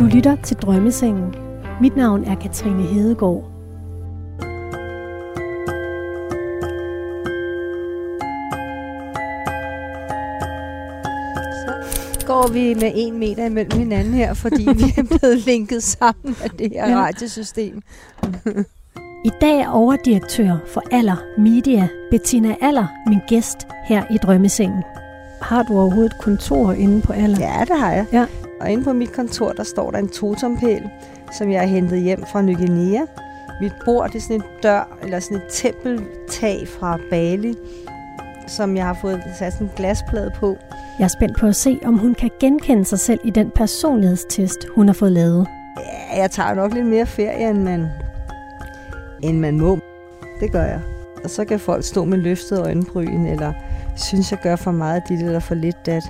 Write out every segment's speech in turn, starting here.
Du lytter til Drømmesengen. Mit navn er Katrine Hedegaard. Så går vi med en meter imellem hinanden her, fordi vi er blevet linket sammen af det her Ja. radiosystem. I dag er overdirektør for Aller Media, Bettina Aller, min gæst her i Drømmesengen. Har du overhovedet et kontor inde på Aller? Ja, det har jeg. Ja. Og inde på mit kontor, der står der en totompæl, som jeg har hentet hjem fra Ny Guinea. Mit bord, det er sådan en dør, eller sådan et tempeltag fra Bali, som jeg har fået sat sådan en glasplade på. Jeg er spændt på at se, om hun kan genkende sig selv i den personlighedstest, hun har fået lavet. Ja, jeg tager nok lidt mere ferie, end man, end man må. Det gør jeg. Og så kan folk stå med løftede øjenbryn, eller synes, jeg gør for meget dit eller for lidt dat.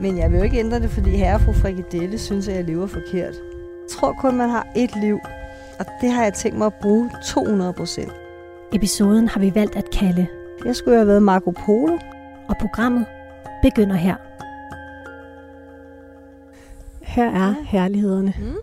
Men jeg vil jo ikke ændre det, fordi herre og fru Frikadelle synes, at jeg lever forkert. Jeg tror kun, man har ét liv, og det har jeg tænkt mig at bruge 200 procent. Episoden har vi valgt at kalde, Jeg skulle have været Marco Polo. og programmet begynder her. Her er herlighederne. Mm.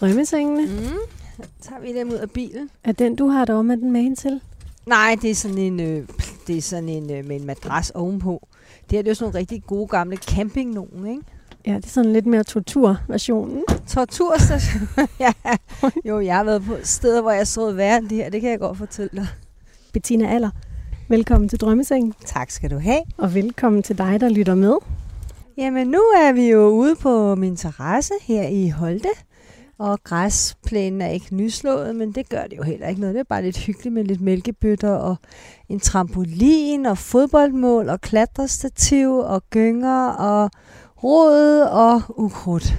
Drømmesengene. Mm. Så tager vi dem ud af bilen. Er den, du har derovre med den magen til? Nej, det er sådan en, øh, det er sådan en øh, med en madras ovenpå. Det her det er jo sådan nogle rigtig gode gamle camping nogen, ikke? Ja, det er sådan lidt mere torturversionen. Torturstation. ja. Jo, jeg har været på steder, hvor jeg så værre end det her. Det kan jeg godt fortælle dig. Bettina Aller, velkommen til Drømmesengen. Tak skal du have. Og velkommen til dig, der lytter med. Jamen, nu er vi jo ude på min terrasse her i Holte. Og græsplænen er ikke nyslået, men det gør det jo heller ikke noget. Det er bare lidt hyggeligt med lidt mælkebøtter og en trampolin og fodboldmål og klatrestativ og gynger og rod og ukrudt.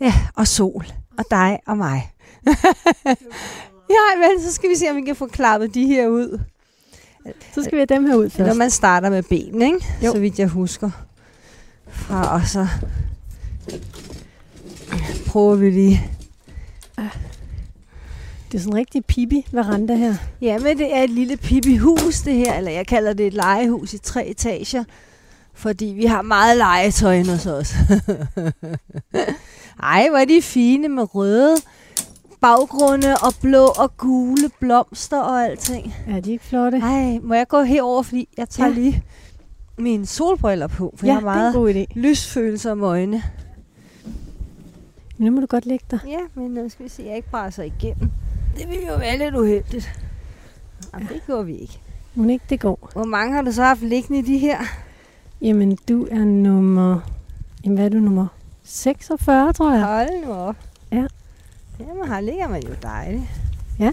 Ja, og sol. Og dig og mig. ja, men så skal vi se, om vi kan få klappet de her ud. Så skal vi have dem her ud Når først. man starter med ben, ikke? Jo. Så vidt jeg husker. Fra, og så prøver vi lige. Det er sådan en rigtig pibi veranda her. Ja, men det er et lille pippihus, det her. Eller jeg kalder det et legehus i tre etager. Fordi vi har meget legetøj hos os. Ej, hvor er de fine med røde baggrunde og blå og gule blomster og alting. Er de ikke flotte? Ej, må jeg gå herover, fordi jeg tager Ja. ja. lige mine solbriller på. For ja, jeg har er meget lysfølsomme øjne. Men nu må du godt lægge dig. Ja, men nu skal vi se, at jeg ikke brænder igennem. Det ville jo være lidt uheldigt. Jamen, det går vi ikke. Må ikke det går? Hvor mange har du så haft liggende i de her? Jamen, du er nummer... Jamen, hvad er du nummer? 46, tror jeg. Hold nu op. Ja. Jamen, her ligger man jo dejligt. Ja.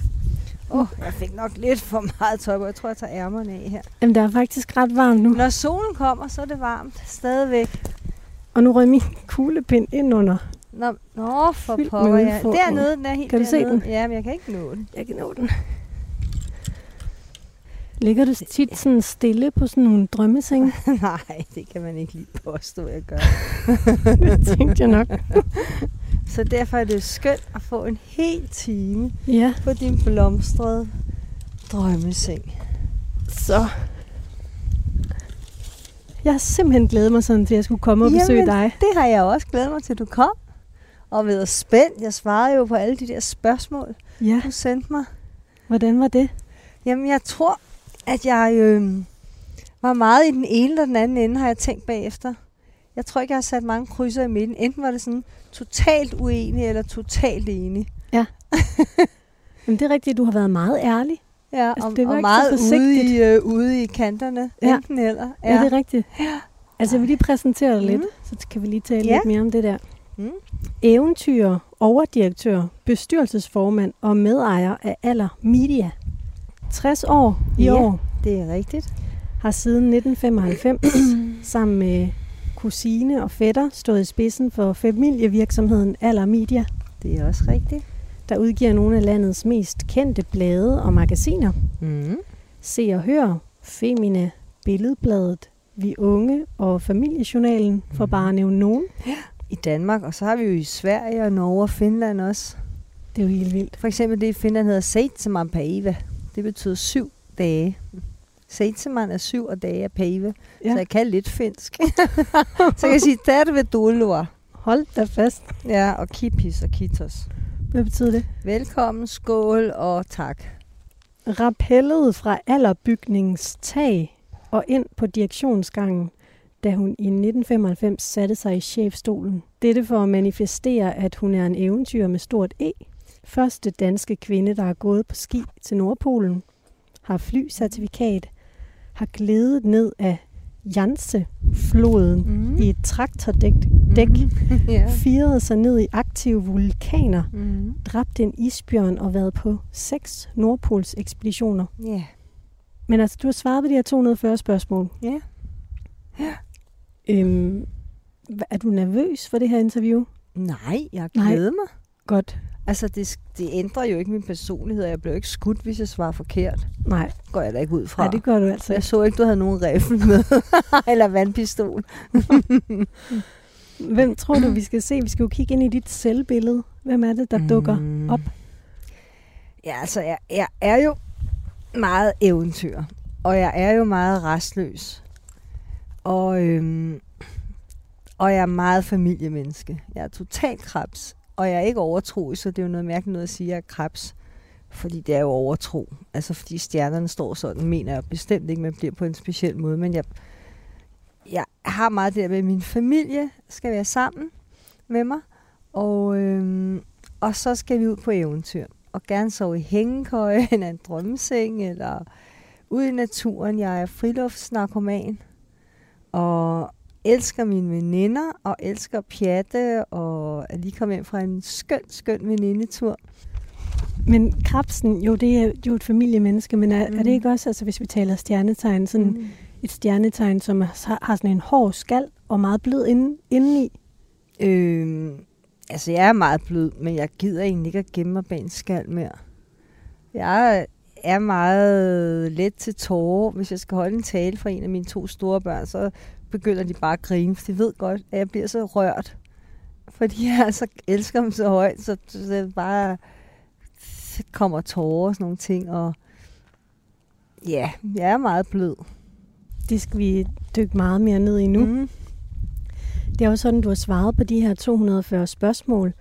Åh, oh, jeg fik nok lidt for meget tøj på. Jeg tror, jeg tager ærmerne af her. Jamen, der er faktisk ret varmt nu. Når solen kommer, så er det varmt. Stadigvæk. Og nu røg min kuglepind ind under. Nå, nå for Fyldt med pokker. Ja. Dernede, den er helt Kan du se dernede. den? Ja, men jeg kan ikke nå den. Jeg kan nå den. Ligger du tit sådan stille på sådan nogle drømmesenge? Nej, det kan man ikke lige påstå, jeg gør. det tænkte jeg nok. Så derfor er det skønt at få en hel time Ja, på din blomstrede drømmeseng. så... Jeg har simpelthen glædet mig sådan til, at jeg skulle komme og besøge Jamen, dig. Det har jeg også glædet mig til, at du kom. Og været spændt. Jeg svarede jo på alle de der spørgsmål, Ja, du sendte mig. hvordan var det? Jamen, jeg tror, at jeg øh, var meget i den ene eller den anden ende, har jeg tænkt bagefter. Jeg tror ikke, jeg har sat mange krydser i midten. Enten var det sådan totalt uenig eller totalt enig. Jamen, det er rigtigt, at du har været meget ærlig. Ja, Altså, og, det var og meget ude i, øh, ude i kanterne. Ja. Ja. Enten eller. Ja, ja det er rigtigt. Altså, jeg vil lige præsentere dig lidt, Mm. så kan vi lige tale Ja. lidt mere om det der. Mm. Eventyr, overdirektør, bestyrelsesformand og medejer af Aller Media. 60 år i Ja. år. Det er rigtigt. Har siden 1995 sammen med kusine og fætter stået i spidsen for familievirksomheden Aller Media, Det er også rigtigt. der udgiver nogle af landets mest kendte blade og magasiner. Mm. Se og Hør, Femina, Billedbladet, Vi Unge og Familiejournalen, for Mhm. bare at nævne nogen. I Danmark, og så har vi jo i Sverige og Norge og Finland også. Det er jo helt vildt. For eksempel det i Finland hedder Seitseman päivä. Det betyder syv dage. Seitsemän er syv, og dage er päivä. Ja. Så jeg kan lidt finsk. så jeg kan sige, tervetuloa. Hold da fast. Ja, og kipis og kitos. Hvad betyder det? Velkommen, skål og tak. Rappellet fra allerbygningens tag og ind på direktionsgangen, da hun i 1995 satte sig i chefstolen. Dette for at manifestere, at hun er en eventyr med stort E. Første danske kvinde, der har gået på ski til Nordpolen, har flycertifikat, har glædet ned af Janse-floden Mm. i et traktordæk, dæk, Mm. ja. firede sig ned i aktive vulkaner, Mm. dræbt en isbjørn og været på seks Nordpols ekspeditioner. Ja. Men altså, du har svaret på de her 240 spørgsmål. Ja. Øhm, er du nervøs for det her interview? Nej, jeg glæder mig. Godt. Altså, det, det ændrer jo ikke min personlighed, og jeg blev ikke skudt, hvis jeg svarer forkert. Nej, Går jeg da ikke ud fra. Nej det gør du altså jeg så ikke, du havde nogen riffel med. Eller vandpistol. Hvem tror du, vi skal se? Vi skal jo kigge ind i dit selvbillede. Hvem er det, der dukker Mm. op? Ja, altså, jeg, jeg er jo meget eventyr. Og jeg er jo meget restløs. Og, øhm, og jeg er meget familiemenneske. Jeg er totalt krebs. Og jeg er ikke overtro, så det er jo noget mærkeligt noget at sige, at jeg er krebs. Fordi det er jo overtro. Altså fordi stjernerne står sådan, mener jeg bestemt ikke, man bliver på en speciel måde. Men jeg, jeg har meget det der med, at min familie skal være sammen med mig. Og, øhm, og så skal vi ud på eventyr. Og gerne sove i hængekøje, eller en drømmeseng, eller ude i naturen. Jeg er friluftsnarkoman. Og elsker mine veninder, og elsker pjatte, og er lige kommet hjem fra en skøn, skøn venindetur. Men krabsen, jo, det er jo et familiemenneske, men er, mm. er det Mm. ikke også, altså hvis vi taler stjernetegn, sådan mm. et stjernetegn, som har, har sådan en hård skal og meget blød inde, indeni? Øhm, altså, jeg er meget blød, men jeg gider egentlig ikke at gemme mig bag en skal mere. Jeg er meget let til tårer. Hvis jeg skal holde en tale for en af mine to store børn, så begynder de bare at grine, for de ved godt, at jeg bliver så rørt. Fordi jeg altså elsker dem så højt, så det bare kommer tårer og sådan nogle ting. Og ja, jeg er meget blød. Det skal vi dykke meget mere ned i nu. Mm. Det er jo sådan, du har svaret på de her 240 spørgsmål.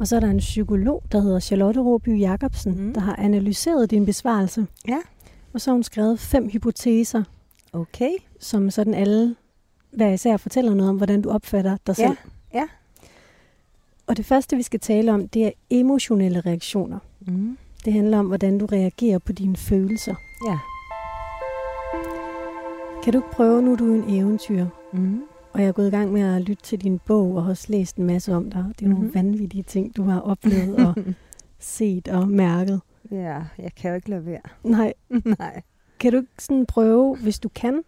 Og så er der en psykolog, der hedder Charlotte Råby Jacobsen, mm. Der har analyseret din besvarelse. Ja. Og så har hun skrevet fem hypoteser, Okay. som sådan alle hver især fortæller noget om, hvordan du opfatter dig Ja, selv. ja. Og det første, vi skal tale om, det er emotionelle reaktioner. Mm. Det handler om, hvordan du reagerer på dine følelser. Ja. Kan du ikke prøve, nu er du en eventyr, Mm. Og jeg er gået i gang med at lytte til din bog og har også læst en masse om dig. Det er nogle Mhm. vanvittige ting, du har oplevet og set og mærket. Ja, jeg kan jo ikke lade være. Nej, Nej. kan du ikke sådan prøve, hvis du kan,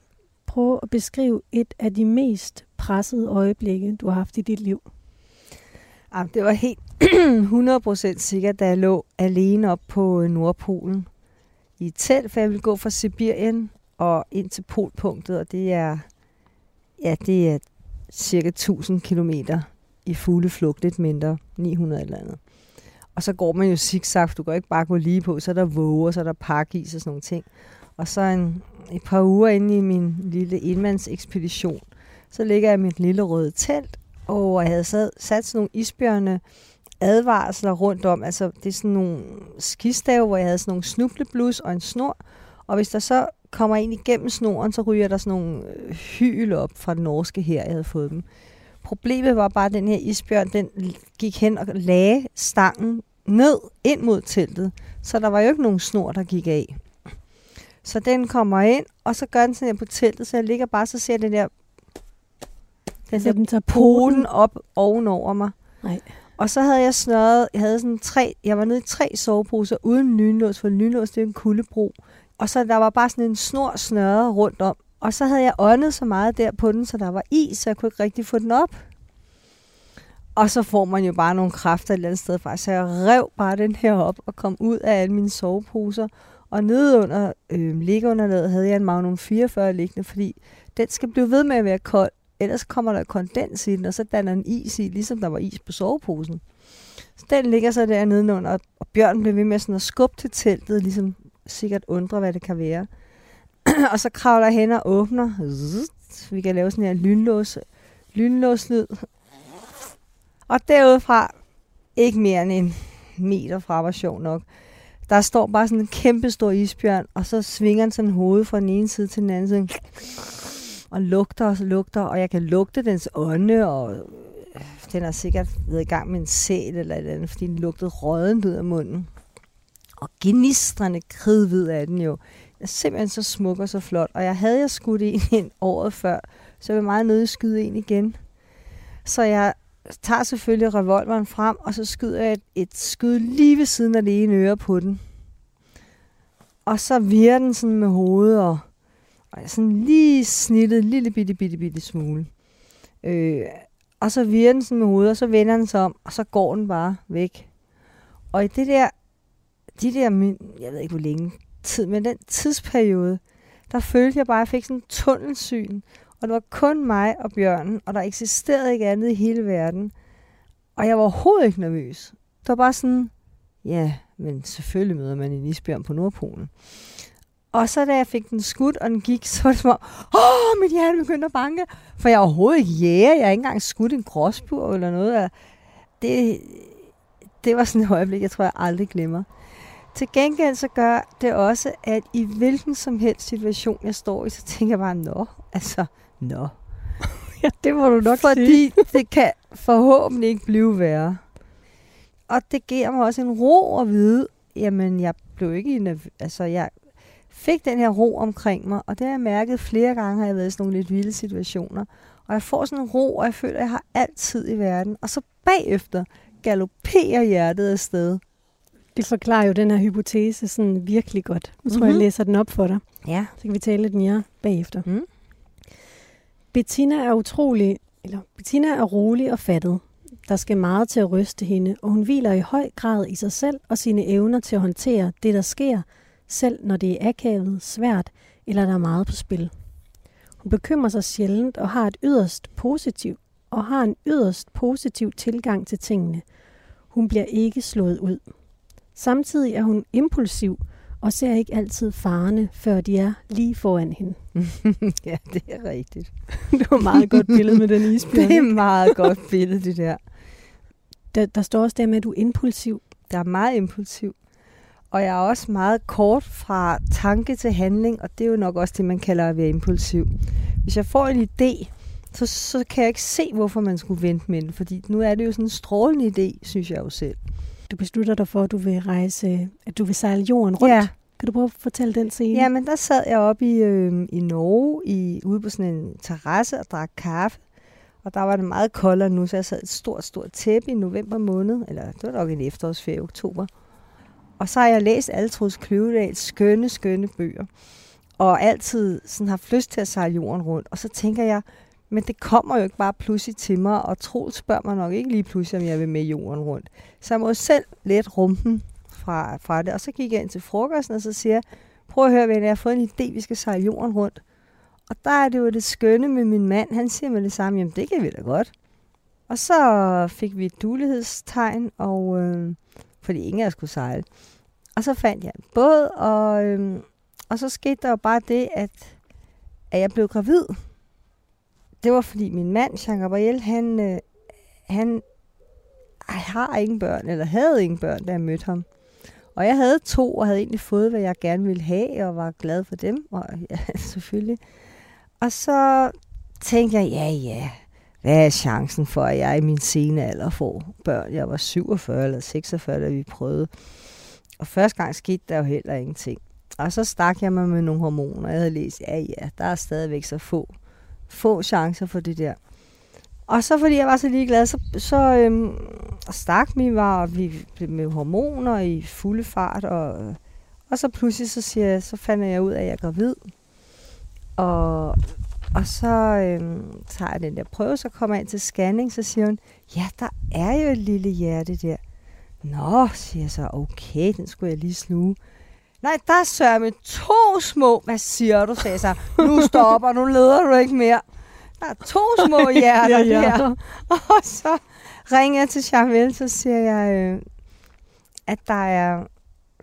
prøve at beskrive et af de mest pressede øjeblikke, du har haft i dit liv? Jamen, det var helt 100% sikkert, da jeg lå alene op på øh, Nordpolen i et telt, for jeg ville gå fra Sibirien og ind til polpunktet, og det er, ja, det er cirka 1000 kilometer i fugleflugt, lidt mindre, 900 eller andet. Og så går man jo zigzag, du kan ikke bare gå lige på, så er der våger, så er der pakis og sådan nogle ting. Og så en, et par uger inde i min lille indmandsekspedition, så ligger jeg i mit lille røde telt, og jeg havde sat, sat sådan nogle isbjørne advarsler rundt om. Altså, det er sådan nogle skistave, hvor jeg havde sådan nogle snubleblus og en snor. Og hvis der så kommer en igennem snoren, så ryger der sådan nogle øh, hyl op fra den norske her, jeg havde fået dem. Problemet var bare, at den her isbjørn, den gik hen og lagde stangen ned ind mod teltet. Så der var jo ikke nogen snor, der gik af. Så den kommer ind, og så gør den sådan her på teltet, så jeg ligger bare, så ser den der, den Så der den tager poten op ovenover mig. Nej. Og så havde jeg snøret, jeg havde sådan tre, jeg var nede i tre soveposer uden lynlås, for lynlås det er en kuldebro. Og så der var bare sådan en snor snøret rundt om. Og så havde jeg åndet så meget der på den, så der var is, så jeg kunne ikke rigtig få den op. Og så får man jo bare nogle kræfter et eller andet sted fra. Så jeg rev bare den her op og kom ud af alle mine soveposer. Og nede under øh, liggeunderlaget havde jeg en Magnum 44 liggende, fordi den skal blive ved med at være kold. Ellers kommer der kondens i den, og så danner den is i, ligesom der var is på soveposen. Så den ligger så der nedenunder, og Bjørn blev ved med sådan at skubbe til teltet, ligesom sikkert undre, hvad det kan være. og så kravler jeg hen og åbner. Vi kan lave sådan her lynlås, lynlåslyd. Og derudfra, ikke mere end en meter fra, var sjov nok, der står bare sådan en kæmpe stor isbjørn, og så svinger den sådan hovedet fra den ene side til den anden side, og lugter og lugter, og jeg kan lugte dens ånde, og øh, den har sikkert været i gang med en sæl eller et eller andet, fordi den lugtede rødden ud af munden. Og gnistrende kridhvid af den jo. Den er simpelthen så smuk og så flot. Og jeg havde jeg skudt en ind året før, så jeg vil meget nødt skyde en igen. Så jeg tager selvfølgelig revolveren frem, og så skyder jeg et, et skud lige ved siden af det ene øre på den. Og så virer den sådan med hovedet, og, og jeg sådan lige snittet en lille bitte, bitte, bitte smule. Øh, og så virer den sådan med hovedet, og så vender den sig om, og så går den bare væk. Og i det der, de der, jeg ved ikke hvor længe tid, men den tidsperiode, der følte jeg bare, at jeg fik sådan en tunnelsyn, og det var kun mig og bjørnen, og der eksisterede ikke andet i hele verden. Og jeg var overhovedet ikke nervøs. Det var bare sådan, ja, men selvfølgelig møder man en isbjørn på Nordpolen. Og så da jeg fik den skudt, og den gik, så var det som om, åh, mit hjerte begyndte at banke. For jeg er overhovedet ikke jæger. Jeg har ikke engang skudt en gråsbur eller noget. Det, det var sådan et øjeblik, jeg tror, jeg aldrig glemmer. Til gengæld så gør det også, at i hvilken som helst situation, jeg står i, så tænker jeg bare, nå, altså, nå. ja, det må du nok Fordi sige. det kan forhåbentlig ikke blive værre. Og det giver mig også en ro at vide, jamen jeg blev ikke i altså jeg fik den her ro omkring mig, og det har jeg mærket flere gange, har jeg været i sådan nogle lidt vilde situationer. Og jeg får sådan en ro, og jeg føler, at jeg har altid i verden. Og så bagefter galopperer hjertet afsted. Det forklarer jo den her hypotese sådan virkelig godt. Nu tror mm-hmm. jeg, jeg mhm. læser den op for dig. Ja. Så kan vi tale lidt mere bagefter. Mm. Bettina er utrolig, eller Bettina er rolig og fattet. Der skal meget til at ryste hende, og hun hviler i høj grad i sig selv og sine evner til at håndtere det, der sker, selv når det er akavet, svært eller der er meget på spil. Hun bekymrer sig sjældent og har et yderst positiv og har en yderst positiv tilgang til tingene. Hun bliver ikke slået ud. Samtidig er hun impulsiv og ser ikke altid farerne, før de er lige foran hende. ja, det er rigtigt. det var meget godt billede med den isbjørn. det er meget godt billede, det der. der. Der står også der med, at du er impulsiv. Der er meget impulsiv. Og jeg er også meget kort fra tanke til handling, og det er jo nok også det, man kalder at være impulsiv. Hvis jeg får en idé, så, så kan jeg ikke se, hvorfor man skulle vente med den, fordi nu er det jo sådan en strålende idé, synes jeg jo selv du beslutter dig for, at du vil rejse, at du vil sejle jorden rundt. Ja. Kan du prøve at fortælle den scene? Ja, men der sad jeg oppe i, øh, i Norge, i, ude på sådan en terrasse og drak kaffe. Og der var det meget koldere nu, så jeg sad et stort, stort tæppe i november måned. Eller det var nok en efterårsferie i oktober. Og så har jeg læst Altrus Kløvedals skønne, skønne bøger. Og altid sådan har lyst til at sejle jorden rundt. Og så tænker jeg, men det kommer jo ikke bare pludselig til mig, og Troels spørger mig nok ikke lige pludselig, om jeg vil med jorden rundt. Så jeg må selv let rumpen fra, fra det. Og så gik jeg ind til frokosten, og så siger jeg, prøv at høre, venner, jeg har fået en idé, vi skal sejle jorden rundt. Og der er det jo det skønne med min mand. Han siger med det samme, jamen det kan vi da godt. Og så fik vi et dulighedstegn, og, øh, fordi ingen af os skulle sejle. Og så fandt jeg en båd, og, øh, og så skete der jo bare det, at, at jeg blev gravid det var fordi min mand, Jean Gabriel, han, øh, han har ingen børn, eller havde ingen børn, da jeg mødte ham. Og jeg havde to, og havde egentlig fået, hvad jeg gerne ville have, og var glad for dem, og ja, selvfølgelig. Og så tænkte jeg, ja, ja, hvad er chancen for, at jeg i min sene alder får børn? Jeg var 47 eller 46, da vi prøvede. Og første gang skete der jo heller ingenting. Og så stak jeg mig med nogle hormoner. Jeg havde læst, ja, ja, der er stadigvæk så få få chancer for det der. Og så fordi jeg var så ligeglad, så, så øhm, stak vi var vi med hormoner i fulde fart, og, og så pludselig så, siger jeg, så fandt jeg ud af, at jeg er gravid. Og, og så øhm, tager jeg den der prøve, så kommer jeg ind til scanning, så siger hun, ja, der er jo et lille hjerte der. Nå, siger jeg så, okay, den skulle jeg lige sluge. Nej, der sørger med to små. Hvad siger du, sagde så. Nu stopper, nu leder du ikke mere. Der er to små hjerter ja, ja. der. Og så ringer jeg til Charmel, så siger jeg, øh, at der er...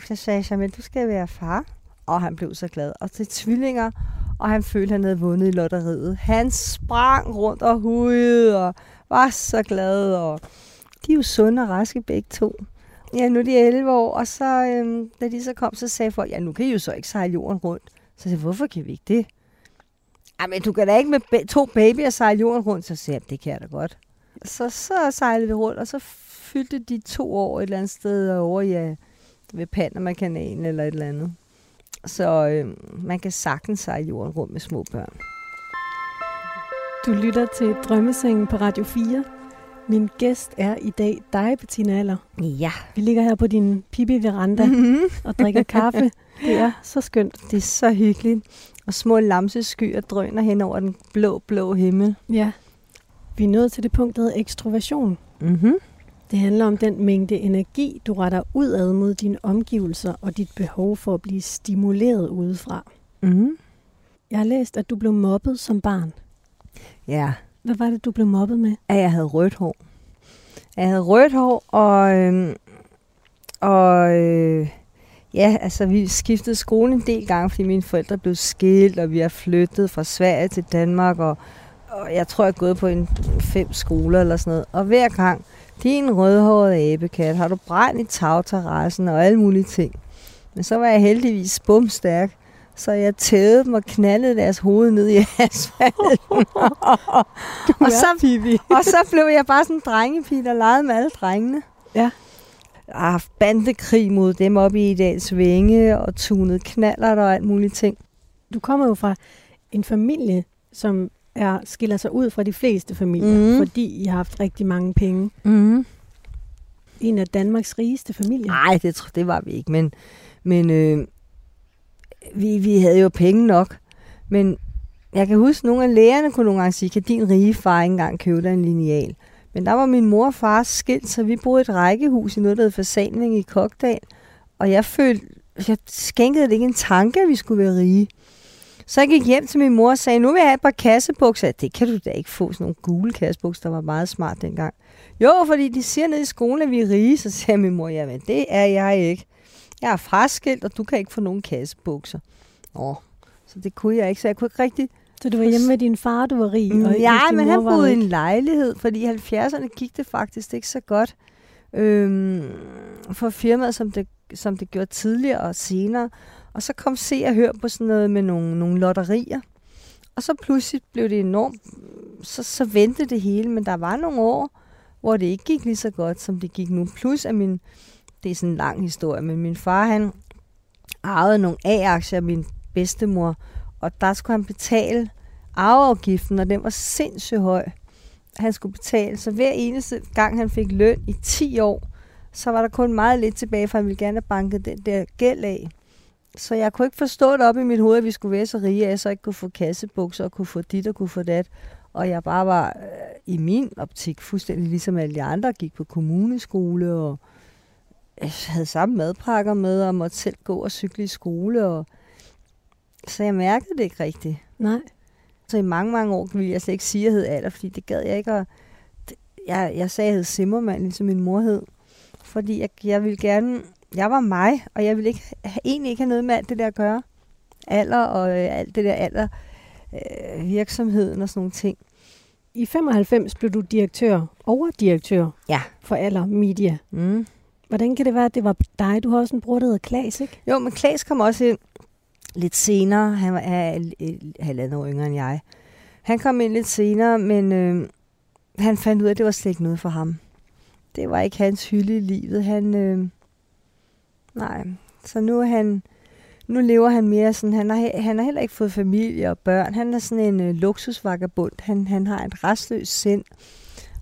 Så sagde Charmel, du skal være far. Og han blev så glad. Og til tvillinger, og han følte, at han havde vundet i lotteriet. Han sprang rundt og hudede og var så glad. Og, De er jo sunde og raske begge to. Ja, nu er de 11 år, og så, øhm, da de så kom, så sagde folk, ja, nu kan I jo så ikke sejle jorden rundt. Så jeg hvorfor kan vi ikke det? men du kan da ikke med to babyer sejle jorden rundt. Så sagde jeg, det kan jeg da godt. Så, så sejlede vi rundt, og så fyldte de to år et eller andet sted over ja, øh, ved Panama-kanalen eller et eller andet. Så øh, man kan sagtens sejle jorden rundt med små børn. Du lytter til Drømmesengen på Radio 4. Min gæst er i dag dig, Bettina Aller. Ja. Vi ligger her på din pipi-veranda mm-hmm. og drikker kaffe. Det er så skønt. Det er så hyggeligt. Og små lamseskyer drøner hen over den blå, blå himmel. Ja. Vi er nået til det punkt, der hedder ekstroversion. Mm-hmm. Det handler om den mængde energi, du retter udad mod dine omgivelser og dit behov for at blive stimuleret udefra. Mm-hmm. Jeg har læst, at du blev mobbet som barn. Ja. Hvad var det, du blev mobbet med? At jeg havde rødt hår. Jeg havde rødt hår, og, øh, og øh, ja, altså vi skiftede skole en del gange, fordi mine forældre blev skilt, og vi har flyttet fra Sverige til Danmark, og, og jeg tror, jeg er gået på en fem skoler eller sådan noget. Og hver gang, din rødhårede abekat, har du brændt i tagterrassen og alle mulige ting. Men så var jeg heldigvis bumstærk, så jeg tævede dem og knaldede deres hoved ned i asfalten. og, så, og så blev jeg bare sådan en drengepige, der legede med alle drengene. Ja. Jeg har haft bandekrig mod dem op i Idals Vinge og tunet knaller og alt muligt ting. Du kommer jo fra en familie, som er, skiller sig ud fra de fleste familier, mm. fordi I har haft rigtig mange penge. Mm. En af Danmarks rigeste familier. Nej, det, det var vi ikke, men, men øh, vi, vi havde jo penge nok. Men jeg kan huske, at nogle af lærerne kunne nogle gange sige, kan din rige far ikke engang købe dig en lineal? Men der var min mor og far skilt, så vi boede i et rækkehus i noget, der hed Fasanving i Kokdal. Og jeg følte, jeg skænkede det ikke en tanke, at vi skulle være rige. Så jeg gik hjem til min mor og sagde, nu vil jeg have et par kassebukser. Det kan du da ikke få, sådan nogle gule kassebukser, der var meget smart dengang. Jo, fordi de siger nede i skolen, at vi er rige, så sagde min mor, jamen det er jeg ikke. Jeg er fraskilt, og du kan ikke få nogen kassebukser. Åh, så det kunne jeg ikke, så jeg kunne ikke rigtig... Så du var hjemme med din far, du var rig? Og ja, men han boede i en lejlighed, fordi i 70'erne gik det faktisk ikke så godt øhm, for firmaet, som det, som det gjorde tidligere og senere. Og så kom se og hør på sådan noget med nogle, nogle lotterier. Og så pludselig blev det enormt, så, så vendte det hele, men der var nogle år, hvor det ikke gik lige så godt, som det gik nu. Plus at min, det er sådan en lang historie, men min far, han arvede nogle A-aktier af min bedstemor, og der skulle han betale arveafgiften, og den var sindssygt høj, han skulle betale. Så hver eneste gang, han fik løn i 10 år, så var der kun meget lidt tilbage, for han ville gerne have banket den der gæld af. Så jeg kunne ikke forstå det op i mit hoved, at vi skulle være så rige, at jeg så ikke kunne få kassebukser og kunne få dit og kunne få dat. Og jeg bare var øh, i min optik fuldstændig ligesom alle de andre, gik på kommuneskole og øh, havde samme madpakker med og måtte selv gå og cykle i skole. Og så jeg mærkede det ikke rigtigt. Nej. Så i mange, mange år ville jeg slet ikke sige, at jeg hed alder, fordi det gad jeg ikke. Og jeg, jeg sagde, at jeg hed Simmermann, ligesom min mor hed. Fordi jeg, jeg ville gerne jeg var mig, og jeg ville ikke, egentlig ikke have noget med alt det der at gøre. Alder og øh, alt det der alder, øh, virksomheden og sådan nogle ting. I 95 blev du direktør, overdirektør ja. for Aller Media. Mm. Hvordan kan det være, at det var dig? Du har også en bror, der hedder Klaas, ikke? Jo, men Klaas kom også ind lidt senere. Han var halvandet år yngre end jeg. Han kom ind lidt senere, men øh, han fandt ud af, at det var slet ikke noget for ham. Det var ikke hans hylde i livet. Han, øh, Nej, så nu er han, nu lever han mere sådan, han har, han har heller ikke fået familie og børn. Han er sådan en øh, luksusvagabund. Han, han har et restløst sind.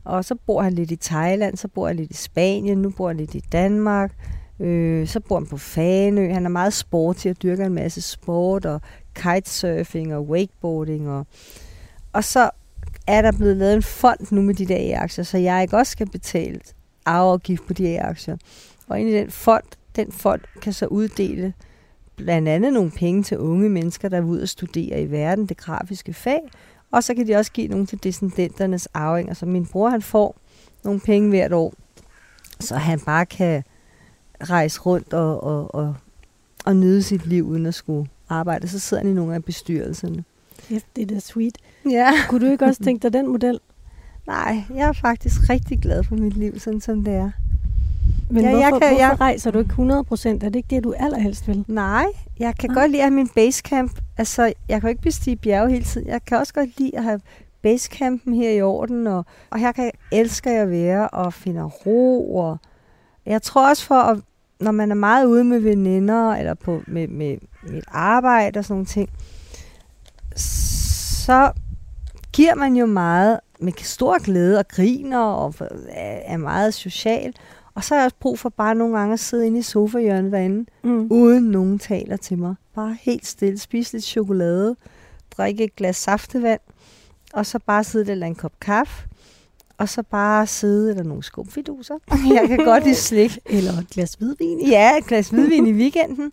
Og så bor han lidt i Thailand, så bor han lidt i Spanien, nu bor han lidt i Danmark. Øh, så bor han på Fanø. Han er meget sporty og dyrker en masse sport og kitesurfing og wakeboarding. Og, og så er der blevet lavet en fond nu med de der aktier så jeg ikke også skal betale arveafgift på de aktier Og ind i den fond, den fond kan så uddele blandt andet nogle penge til unge mennesker, der er ude og studere i verden, det grafiske fag, og så kan de også give nogle til descendenternes arvinger. Så min bror han får nogle penge hvert år, så han bare kan rejse rundt og, og, og, og nyde sit liv uden at skulle arbejde. Så sidder han i nogle af bestyrelserne. Ja, det er da sweet. Ja. Kunne du ikke også tænke dig den model? Nej, jeg er faktisk rigtig glad for mit liv, sådan som det er. Men Ja, ja, jeg hvorfor, kan- hvorfor jeg- rejser du ikke 100 procent? Er det ikke det, du allerhelst vil? Nej, jeg kan Ah. godt lide at have min basecamp. Altså, jeg kan jo ikke bestige bjerge hele tiden. Jeg kan også godt lide at have basecampen her i orden, og, og her kan jeg elsker jeg at være og finde ro. Og jeg tror også for, at, når man er meget ude med veninder, eller på, med, med mit arbejde og sådan nogle ting, så giver man jo meget med stor glæde og griner og er meget social. Og så har jeg også brug for bare nogle gange at sidde inde i sofahjørnet derinde, Mm. uden nogen taler til mig. Bare helt stille, spise lidt chokolade, drikke et glas saftevand, og så bare sidde der eller en kop kaffe, og så bare sidde, eller nogle skumfiduser. Jeg kan godt lide slik. Eller et glas hvidvin? Ja, et glas hvidvin i weekenden.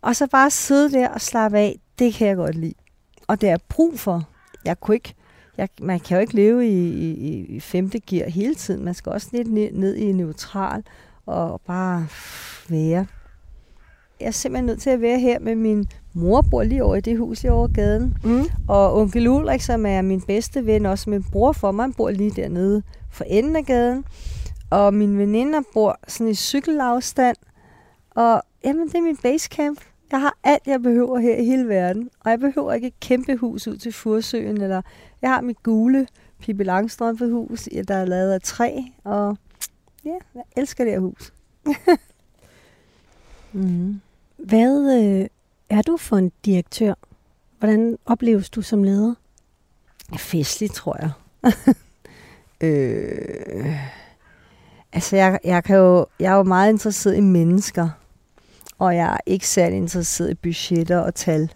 Og så bare sidde der og slappe af. Det kan jeg godt lide. Og det er brug for. Jeg kunne ikke, jeg, man kan jo ikke leve i, i, i femte gear hele tiden. Man skal også lidt ned, ned i neutral og bare være. Jeg er simpelthen nødt til at være her med min mor, bor lige over i det hus lige over gaden. Mm. Og onkel Ulrik, som er min bedste ven, også min bror for mig, han bor lige dernede for enden af gaden. Og mine veninder bor sådan i cykelafstand. Og jamen, det er min basecamp. Jeg har alt, jeg behøver her i hele verden. Og jeg behøver ikke et kæmpe hus ud til Fursøen. Eller jeg har mit gule Pippi Langstrømpe hus, der er lavet af træ. Og ja, jeg elsker det her hus. mm. Hvad øh, er du for en direktør? Hvordan opleves du som leder? Festlig, tror jeg. øh, altså, jeg, jeg, kan jo, jeg er jo meget interesseret i mennesker, og jeg er ikke særlig interesseret i budgetter og tal.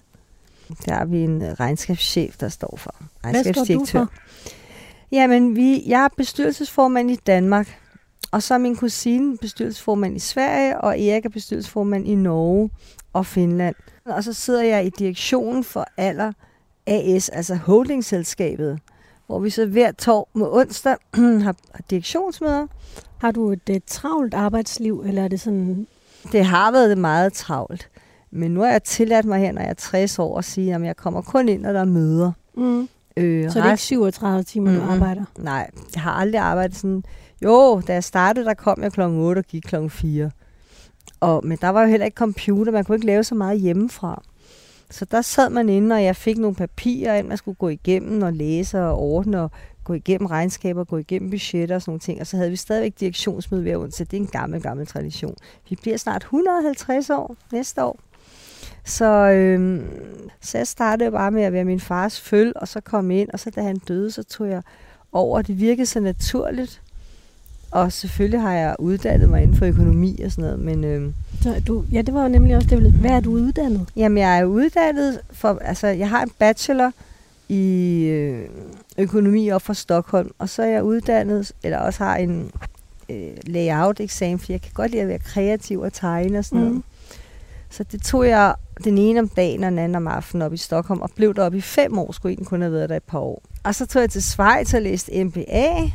Der har vi en øh, regnskabschef, der står for. Hvad står du Regnskabsdirektør. for? Jamen, vi, jeg er bestyrelsesformand i Danmark, og så er min kusine bestyrelsesformand i Sverige, og Erik er bestyrelsesformand i Norge og Finland. Og så sidder jeg i direktionen for Aller AS, altså holdingselskabet, hvor vi så hver tår med onsdag har direktionsmøder. Har du et, et travlt arbejdsliv, eller er det sådan... Det har været meget travlt, men nu har jeg tilladt mig her, når jeg er 60 år, at sige, at jeg kommer kun ind, når der er møder. Mm. Øh, Så det er ikke 37 timer, du Mhm. arbejder? Nej, jeg har aldrig arbejdet sådan. Jo, da jeg startede, der kom jeg klokken 8 og gik klokken 4. Og, men der var jo heller ikke computer, man kunne ikke lave så meget hjemmefra. Så der sad man inde, og jeg fik nogle papirer ind, man skulle gå igennem og læse og ordne og gå igennem regnskaber, gå igennem budgetter og sådan nogle ting. Og så havde vi stadigvæk direktionsmøde hver onsdag. Det er en gammel, gammel tradition. Vi bliver snart 150 år næste år. Så, øhm, så jeg startede bare med at være min fars føl, og så kom ind, og så da han døde, så tog jeg over. Det virkede så naturligt. Og selvfølgelig har jeg uddannet mig inden for økonomi og sådan noget, men øhm, Så du, ja, det var jo nemlig også det. Hvad er du uddannet? jamen, jeg er uddannet for, altså jeg har en bachelor i øh, økonomi op fra Stockholm, og så er jeg uddannet, eller også har en øh, layout-eksamen, for jeg kan godt lide at være kreativ og tegne og sådan noget. Mm. Så det tog jeg den ene om dagen og den anden om aftenen op i Stockholm, og blev deroppe i fem år, skulle egentlig kun have været der et par år. Og så tog jeg til Schweiz og læste MBA,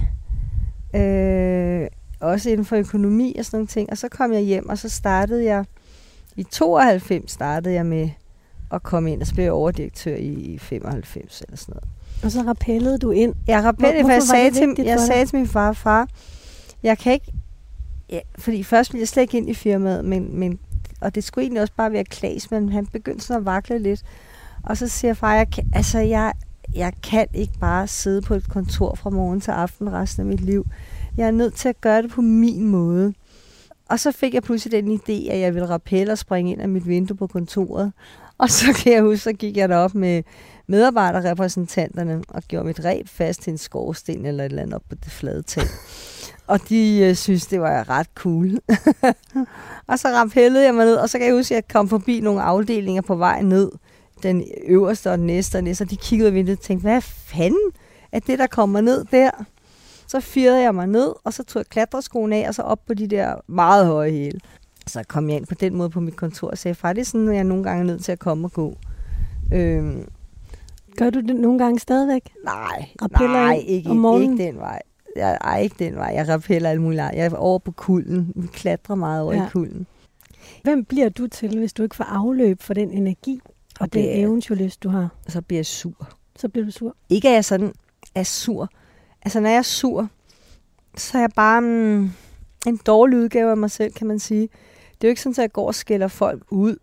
øh, også inden for økonomi og sådan nogle ting. Og så kom jeg hjem, og så startede jeg, i 92 startede jeg med at komme ind, og så blev jeg overdirektør i 95 eller sådan noget. Og så rappellede du ind. Jeg rappellede, for jeg sagde, til, jeg sagde til min far, far, jeg kan ikke, ja, fordi først ville jeg slet ikke ind i firmaet, men, men, og det skulle egentlig også bare være Klaas, men han begyndte sådan at vakle lidt. Og så siger far, jeg kan, altså jeg, jeg kan ikke bare sidde på et kontor fra morgen til aften resten af mit liv. Jeg er nødt til at gøre det på min måde. Og så fik jeg pludselig den idé, at jeg ville rappelle og springe ind af mit vindue på kontoret. Og så kan jeg huske, så gik jeg derop med medarbejderrepræsentanterne og gjorde mit ræb fast til en skorsten eller et eller andet op på det flade tag. Og de øh, synes, det var ret cool. og så rappellede jeg mig ned, og så kan jeg huske, at jeg kom forbi nogle afdelinger på vej ned. Den øverste og den næste og næste, og de kiggede ud af vinduet og tænkte, hvad fanden er det, der kommer ned der? Så firede jeg mig ned, og så tog jeg klatreskoen af, og så op på de der meget høje hæle. Så kom jeg ind på den måde på mit kontor og sagde, far, det er sådan, at jeg nogle gange er nødt til at komme og gå. Øhm, Gør du det nogle gange stadigvæk? nej, nej, ikke, om morgenen? ikke den vej. Jeg, ej, ikke den vej. Jeg rappeller alt muligt. Jeg er over på kulden. Vi klatrer meget over ja. I kulden. Hvem bliver du til, hvis du ikke får afløb for den energi og den det er- eventyrlyst, du har? Og så bliver jeg sur. Så bliver du sur. Ikke at jeg sådan er sur, altså når jeg er sur, så er jeg bare mm, en dårlig udgave af mig selv, kan man sige. Det er jo ikke sådan, at jeg går og skælder folk ud,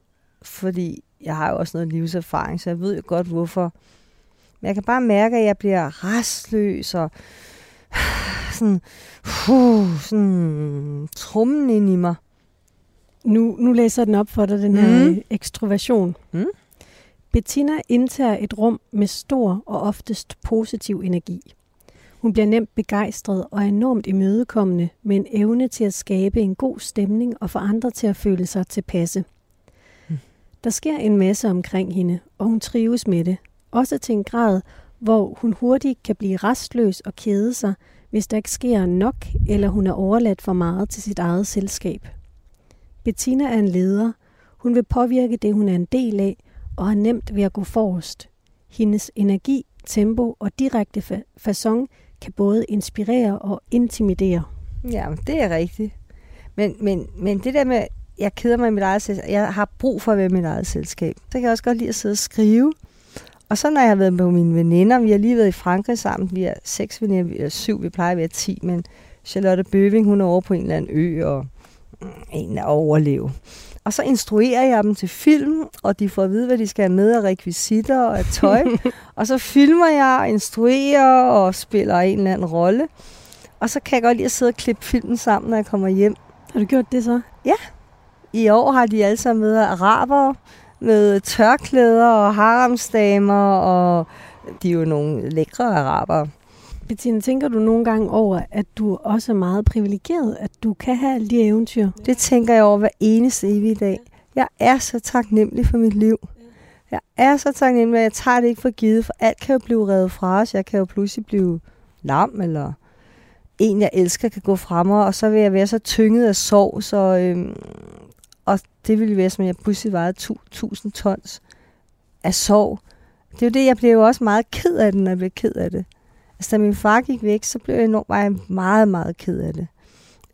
fordi jeg har jo også noget livserfaring, så jeg ved jo godt, hvorfor. Men jeg kan bare mærke, at jeg bliver restløs og sådan, uh, sådan trummen ind i mig. Nu, nu læser den op for dig, den her mm. ekstroversion. Mm. Bettina indtager et rum med stor og oftest positiv energi. Hun bliver nemt begejstret og er enormt imødekommende med en evne til at skabe en god stemning og få andre til at føle sig tilpasse. Mm. Der sker en masse omkring hende, og hun trives med det. Også til en grad, hvor hun hurtigt kan blive restløs og kede sig, hvis der ikke sker nok, eller hun er overladt for meget til sit eget selskab. Bettina er en leder. Hun vil påvirke det, hun er en del af, og har nemt ved at gå forrest. Hendes energi, tempo og direkte fa- façon kan både inspirere og intimidere. Ja, det er rigtigt. Men, men, men det der med, jeg keder mig i mit eget selskab, jeg har brug for at være i mit eget selskab. Så kan jeg også godt lide at sidde og skrive. Og så når jeg har været med mine veninder, vi har lige været i Frankrig sammen, vi er seks veninder, vi er syv, vi plejer at være ti, men Charlotte Bøving, hun er over på en eller anden ø, og mm, en er overleve. Og så instruerer jeg dem til film, og de får at vide, hvad de skal have med af rekvisitter og af tøj. og så filmer jeg, instruerer og spiller en eller anden rolle. Og så kan jeg godt lide at sidde og klippe filmen sammen, når jeg kommer hjem. Har du gjort det så? Ja. I år har de alle sammen med araber med tørklæder og haramsdamer, og de er jo nogle lækre araber. Bettina, tænker du nogle gange over, at du også er meget privilegeret, at du kan have alle de eventyr? Det tænker jeg over hver eneste evige dag. Jeg er så taknemmelig for mit liv. Jeg er så taknemmelig, at jeg tager det ikke for givet, for alt kan jo blive revet fra os. Jeg kan jo pludselig blive lam, eller en, jeg elsker, kan gå fra mig, og så vil jeg være så tynget af sorg, så, øhm, og det ville være, som jeg pludselig vejede 1000 tons af sorg. Det er jo det, jeg bliver jo også meget ked af det, når jeg bliver ked af det. Altså, da min far gik væk, så blev jeg enormt meget, meget, meget ked af det.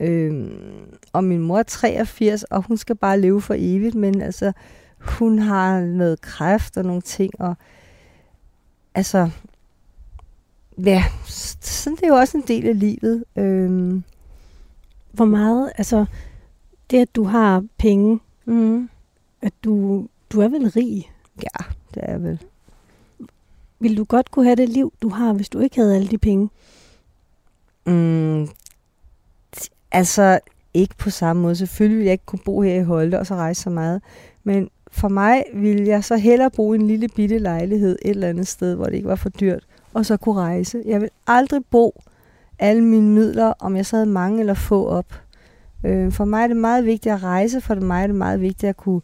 Øhm, og min mor er 83, og hun skal bare leve for evigt, men altså, hun har noget kræft og nogle ting, og altså, ja, sådan det er jo også en del af livet. Øhm. Hvor meget, altså, det at du har penge, mm. at du, du er vel rig? Ja, det er jeg vel. Vil du godt kunne have det liv, du har, hvis du ikke havde alle de penge? Mm, altså, ikke på samme måde. Selvfølgelig ville jeg ikke kunne bo her i Holte og så rejse så meget. Men for mig ville jeg så hellere bo i en lille bitte lejlighed et eller andet sted, hvor det ikke var for dyrt, og så kunne rejse. Jeg vil aldrig bo alle mine midler, om jeg så havde mange eller få op. Øh, for mig er det meget vigtigt at rejse, for mig er det meget vigtigt at kunne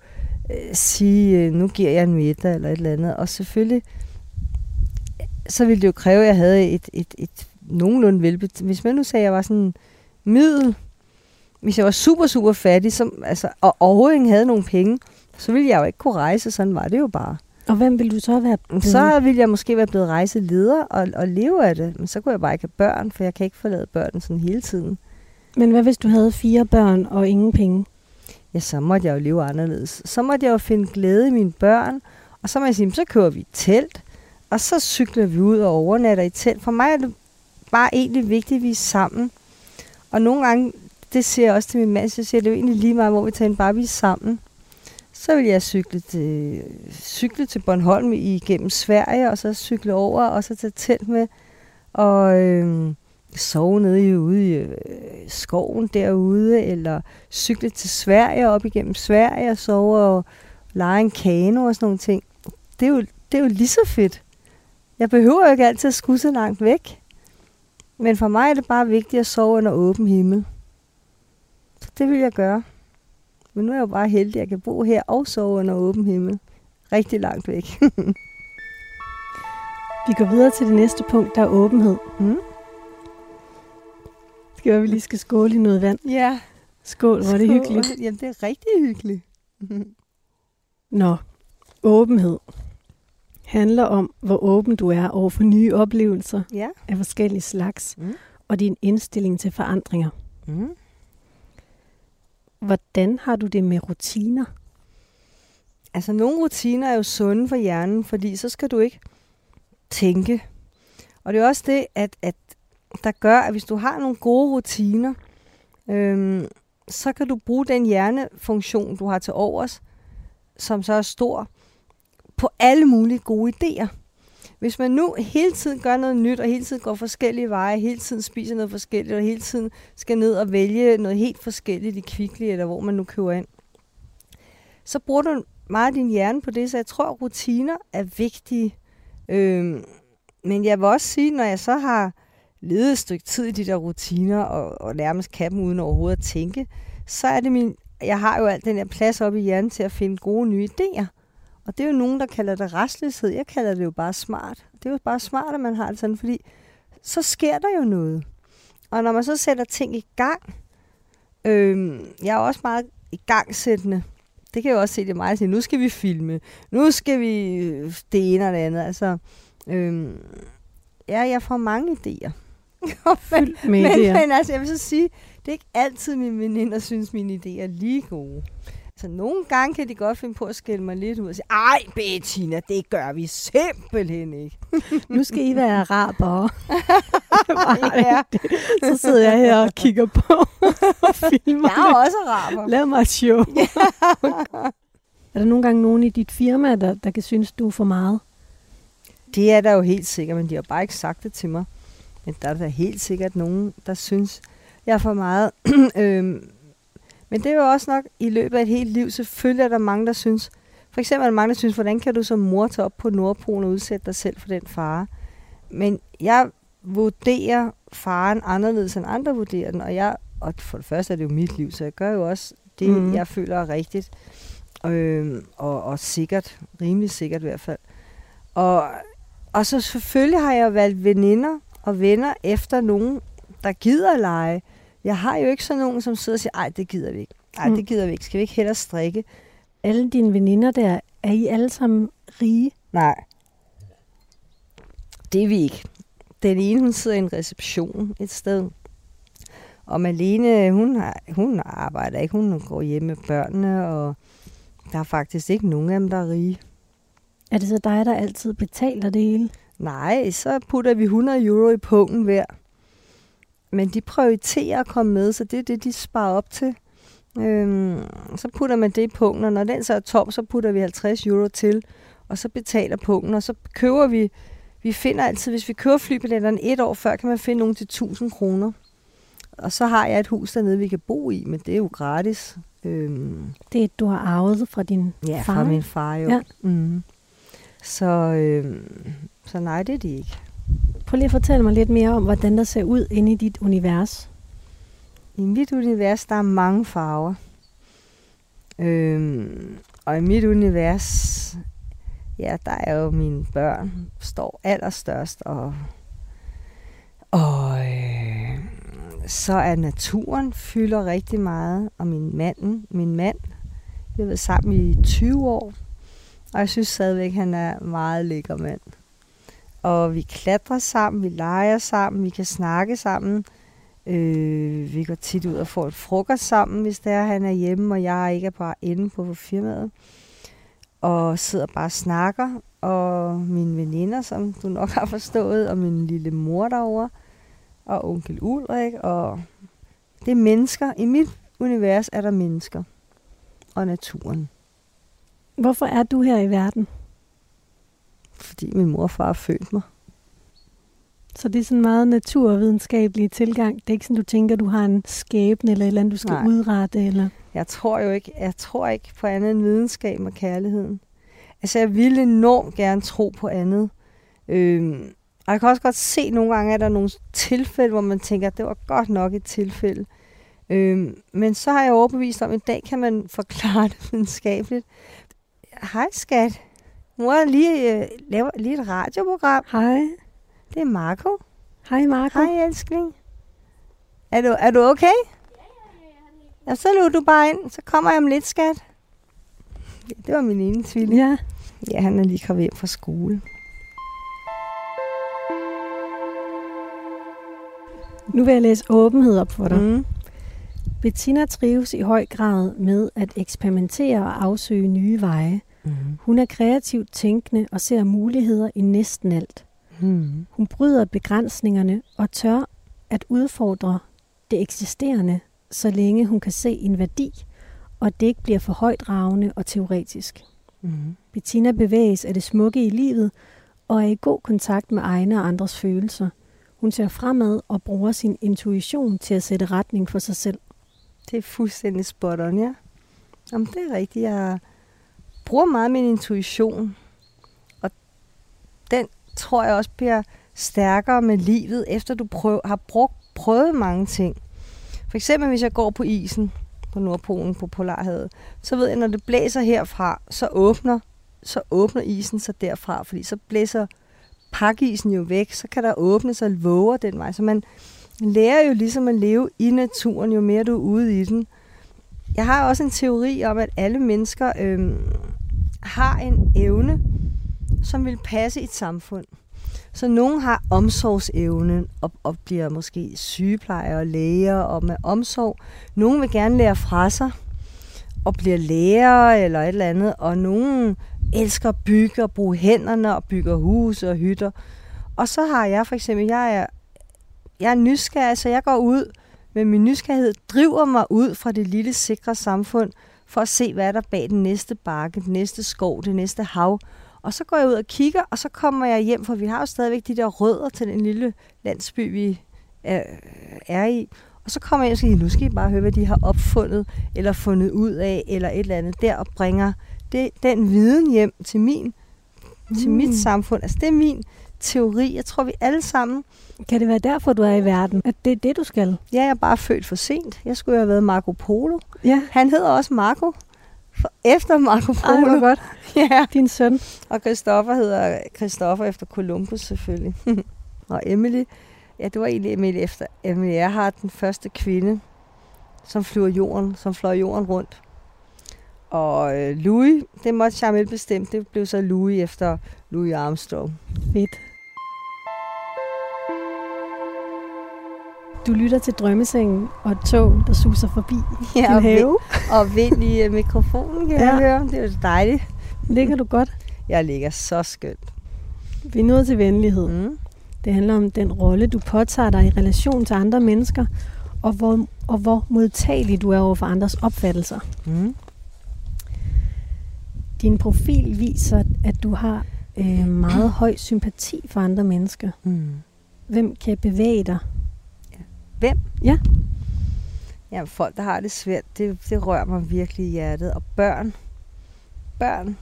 øh, sige, øh, nu giver jeg en middag eller et eller andet. Og selvfølgelig, så ville det jo kræve, at jeg havde et, et, et nogenlunde velbet... Hvis man nu sagde, at jeg var sådan middel, hvis jeg var super, super fattig, som, altså, og overhovedet ikke havde nogen penge, så ville jeg jo ikke kunne rejse, sådan var det jo bare. Og hvem ville du så være blevet? Så ville jeg måske være blevet rejseleder og, og leve af det, men så kunne jeg bare ikke have børn, for jeg kan ikke forlade børn sådan hele tiden. Men hvad hvis du havde fire børn og ingen penge? Ja, så måtte jeg jo leve anderledes. Så måtte jeg jo finde glæde i mine børn, og så må jeg sige, så kører vi telt, og så cykler vi ud og overnatter i telt. For mig er det bare egentlig vigtigt, at vi er sammen. Og nogle gange, det siger jeg også til min mand, så siger det jo egentlig lige meget, hvor vi tager bare vi er sammen. Så vil jeg cykle til, cykle til Bornholm igennem Sverige, og så cykle over, og så tage telt med, og øh, sove nede i, ude i øh, skoven derude, eller cykle til Sverige, op igennem Sverige, og sove og lege en kano og sådan nogle ting. Det er jo, det er jo lige så fedt. Jeg behøver jo ikke altid at skudde så langt væk. Men for mig er det bare vigtigt at sove under åben himmel. Så det vil jeg gøre. Men nu er jeg jo bare heldig, at jeg kan bo her og sove under åben himmel. Rigtig langt væk. Vi går videre til det næste punkt, der er åbenhed. Mm. Skal være, vi lige skal skåle i noget vand? Ja. Skål, hvor er det Skål. hyggeligt. Jamen, det er rigtig hyggeligt. Nå, åbenhed handler om, hvor åben du er over for nye oplevelser Ja. af forskellige slags, Mm. og din indstilling til forandringer. Mm. Hvordan har du det med rutiner? Altså, nogle rutiner er jo sunde for hjernen, fordi så skal du ikke tænke. Og det er også det, at, at der gør, at hvis du har nogle gode rutiner, øhm, så kan du bruge den hjernefunktion, du har til overs, som så er stor, på alle mulige gode idéer. Hvis man nu hele tiden gør noget nyt, og hele tiden går forskellige veje, hele tiden spiser noget forskelligt, og hele tiden skal ned og vælge noget helt forskelligt i Kvickly, eller hvor man nu køber ind, så bruger du meget af din hjerne på det, så jeg tror, at rutiner er vigtige. Øhm, men jeg vil også sige, når jeg så har levet et stykke tid i de der rutiner, og, og nærmest kan dem uden overhovedet at tænke, så er det min... Jeg har jo alt den her plads op i hjernen til at finde gode nye idéer. Og det er jo nogen, der kalder det restløshed. Jeg kalder det jo bare smart. Det er jo bare smart, at man har det sådan, fordi så sker der jo noget. Og når man så sætter ting i gang, øhm, jeg er også meget i gangsættende. Det kan jeg også se, det meget at sige, nu skal vi filme, nu skal vi det ene og det andet. Altså, øhm, ja, jeg får mange idéer. Fyldt med men, idéer. men altså, jeg vil så sige, det er ikke altid mine veninder synes, mine idéer er lige gode. Så nogle gange kan de godt finde på at skælde mig lidt ud og sige, ej Bettina, det gør vi simpelthen ikke. Nu skal I være arabere. ja. Så sidder jeg her og kigger på og filmer Jeg er også araber. Lav mig et show. er der nogle gange nogen i dit firma, der, der kan synes, du er for meget? Det er der jo helt sikkert, men de har bare ikke sagt det til mig. Men der er der helt sikkert nogen, der synes, jeg er for meget. øhm, men det er jo også nok i løbet af et helt liv, selvfølgelig er der mange, der synes, for eksempel er der mange, der synes, hvordan kan du som mor tage op på Nordpolen og udsætte dig selv for den fare? Men jeg vurderer faren anderledes end andre vurderer den, og jeg, og for det første er det jo mit liv, så jeg gør jo også det, mm. jeg føler er rigtigt, øhm, og, og sikkert, rimelig sikkert i hvert fald. Og, og så selvfølgelig har jeg valgt veninder og venner efter nogen, der gider at lege. Jeg har jo ikke sådan nogen, som sidder og siger, ej, det gider vi ikke. Ej, Mm. det gider vi ikke. Skal vi ikke hellere strikke? Alle dine veninder der, er I alle sammen rige? Nej. Det er vi ikke. Den ene, hun sidder i en reception et sted. Og Malene, hun, har, hun arbejder ikke. Hun går hjemme med børnene, og der er faktisk ikke nogen af dem, der er rige. Er det så dig, der altid betaler det hele? Nej, så putter vi 100 euro i pungen hver. Men de prioriterer at komme med, så det er det, de sparer op til. Øhm, så putter man det i pungen, og når den så er tom, så putter vi 50 euro til, og så betaler pungen, og så køber vi, vi finder altid, hvis vi køber flybilletterne et år før, kan man finde nogle til 1000 kroner. Og så har jeg et hus dernede, vi kan bo i, men det er jo gratis. Øhm, Det er et, du har arvet fra din ja, far. fra ikke? min far jo. Ja. Mm. Så, øhm, så nej, det er de ikke. Prøv lige at fortælle mig lidt mere om, hvordan der ser ud inde i dit univers. I mit univers, der er mange farver. Øhm, og i mit univers, ja, der er jo mine børn, står allerstørst. Og, og øh, så er naturen fylder rigtig meget. Og min mand, min mand, vi har været sammen i 20 år. Og jeg synes stadigvæk, han er meget lækker mand. Og vi klatrer sammen, vi leger sammen, vi kan snakke sammen. Øh, vi går tit ud og får et frokost sammen, hvis det er, han er hjemme, og jeg ikke er bare inde på firmaet. Og sidder bare og snakker. Og mine veninder, som du nok har forstået, og min lille mor derovre, og onkel Ulrik, og det er mennesker. I mit univers er der mennesker. Og naturen. Hvorfor er du her i verden? Fordi min mor og far har født mig. Så det er sådan en meget naturvidenskabelig tilgang. Det er ikke sådan, du tænker, du har en skæbne eller et eller andet, du skal. Nej. udrette. Eller... Jeg tror jo ikke, jeg tror ikke på andet end videnskab og kærligheden. Altså, jeg ville enormt gerne tro på andet. Øhm, og jeg kan også godt se nogle gange, at der er nogle tilfælde, hvor man tænker, at det var godt nok et tilfælde. Øhm, men så har jeg overbevist om, at i dag kan man forklare det videnskabeligt. Hej skat. Mor lige, øh, laver lige et radioprogram. Hej. Det er Marco. Hej, Marco. Hej elskling. Er du, er du okay? Ja, så løber du bare ind, så kommer jeg om lidt, skat. Ja, det var min ene tvilling. Ja. Ja, han er lige kommet hjem fra skole. Nu vil jeg læse åbenhed op for dig. Mm. Bettina trives i høj grad med at eksperimentere og afsøge nye veje. Mm. Hun er kreativt tænkende og ser muligheder i næsten alt. Mm. Hun bryder begrænsningerne og tør at udfordre det eksisterende, så længe hun kan se en værdi, og det ikke bliver for højdragende og teoretisk. Mm. Bettina bevæges af det smukke i livet og er i god kontakt med egne og andres følelser. Hun ser fremad og bruger sin intuition til at sætte retning for sig selv. Det er fuldstændig spot on, ja. Jamen, det er rigtigt. Jeg bruger meget min intuition. Og den tror jeg også bliver stærkere med livet, efter du prøv, har brugt, prøvet mange ting. For eksempel, hvis jeg går på isen på Nordpolen på Polarhavet, så ved jeg, når det blæser herfra, så åbner, så åbner isen sig derfra, fordi så blæser pakisen jo væk, så kan der åbne sig våger den vej. Så man lærer jo ligesom at leve i naturen, jo mere du er ude i den. Jeg har også en teori om, at alle mennesker øh, har en evne, som vil passe i et samfund. Så nogen har omsorgsevnen og, og bliver måske sygeplejer og læger og med omsorg. Nogen vil gerne lære fra sig og bliver lærer eller et eller andet. Og nogen elsker at bygge og bruge hænderne og bygger huse og hytter. Og så har jeg for eksempel, jeg er, jeg er nysgerrig, så jeg går ud med min nysgerrighed, driver mig ud fra det lille sikre samfund, for at se, hvad der bag den næste bakke, den næste skov, det næste hav. Og så går jeg ud og kigger, og så kommer jeg hjem, for vi har jo stadigvæk de der rødder til den lille landsby, vi er, er i. Og så kommer jeg og siger, nu skal I bare høre, hvad de har opfundet, eller fundet ud af, eller et eller andet der, og bringer det, den viden hjem til min, mm. til mit samfund. Altså det er min teori. Jeg tror, vi alle sammen... Kan det være derfor, du er i verden? At det er det, du skal? Ja, jeg er bare født for sent. Jeg skulle have været Marco Polo. Ja. Han hedder også Marco. For efter Marco Polo. Ej, godt. ja. Din søn. Og Christoffer hedder Christoffer efter Columbus selvfølgelig. og Emily, ja, det var egentlig Emily efter Emily Earhart, den første kvinde, som flyver jorden, som fløj jorden rundt. Og øh, Louis, det måtte Charmel bestemt. Det blev så Louis efter Louis Armstrong. Fedt. Du lytter til drømmesengen og et tog, der suser forbi Ja, din og, vind, have. og vind i uh, mikrofonen, kan Ja. ja. jeg høre. Det er jo dejligt. Ligger du godt? Jeg ligger så skønt. Vi er nået til venlighed. Mm. Det handler om den rolle, du påtager dig i relation til andre mennesker, og hvor, og hvor modtagelig du er over for andres opfattelser. Mm. Din profil viser, at du har øh, meget høj sympati for andre mennesker. Mm. Hvem kan bevæge dig? Hvem? Ja. Jamen, folk, der har det svært, det, det rører mig virkelig i hjertet. Og børn, børn,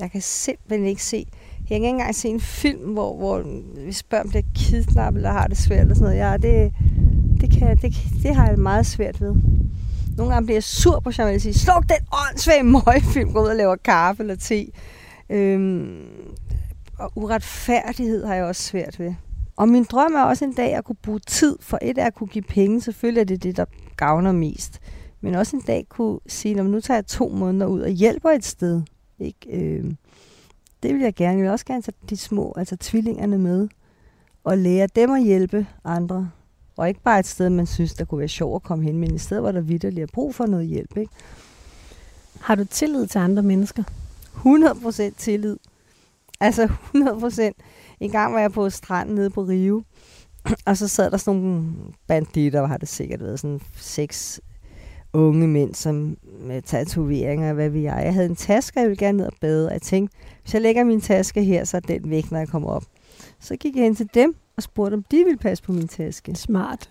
jeg kan simpelthen ikke se, jeg kan ikke engang se en film, hvor, hvor hvis børn bliver kidnappet eller har det svært eller sådan noget. Ja, det, det, kan, det, det har jeg meget svært ved. Nogle gange bliver jeg sur på, at jeg sige, sluk den åndssvage møgfilm, gå ud og laver kaffe eller te. Øhm, og uretfærdighed har jeg også svært ved. Og min drøm er også en dag at kunne bruge tid, for et er at kunne give penge, selvfølgelig er det det, der gavner mest. Men også en dag kunne sige, "Nå, men nu tager jeg to måneder ud og hjælper et sted. Ikke? Øh, det vil jeg gerne. Jeg vil også gerne tage de små, altså tvillingerne med, og lære dem at hjælpe andre. Og ikke bare et sted, man synes, der kunne være sjovt at komme hen, men et sted, hvor der vidderligt er brug for noget hjælp. Ikke? Har du tillid til andre mennesker? 100% tillid. Altså 100%. En gang var jeg på stranden nede på Rio, og så sad der sådan nogle banditter, har det sikkert været sådan seks unge mænd, som med tatoveringer, hvad vi jeg. Jeg havde en taske, jeg ville gerne ned og bade, og jeg tænkte, hvis jeg lægger min taske her, så er den væk, når jeg kommer op. Så gik jeg hen til dem og spurgte, om de ville passe på min taske. Smart.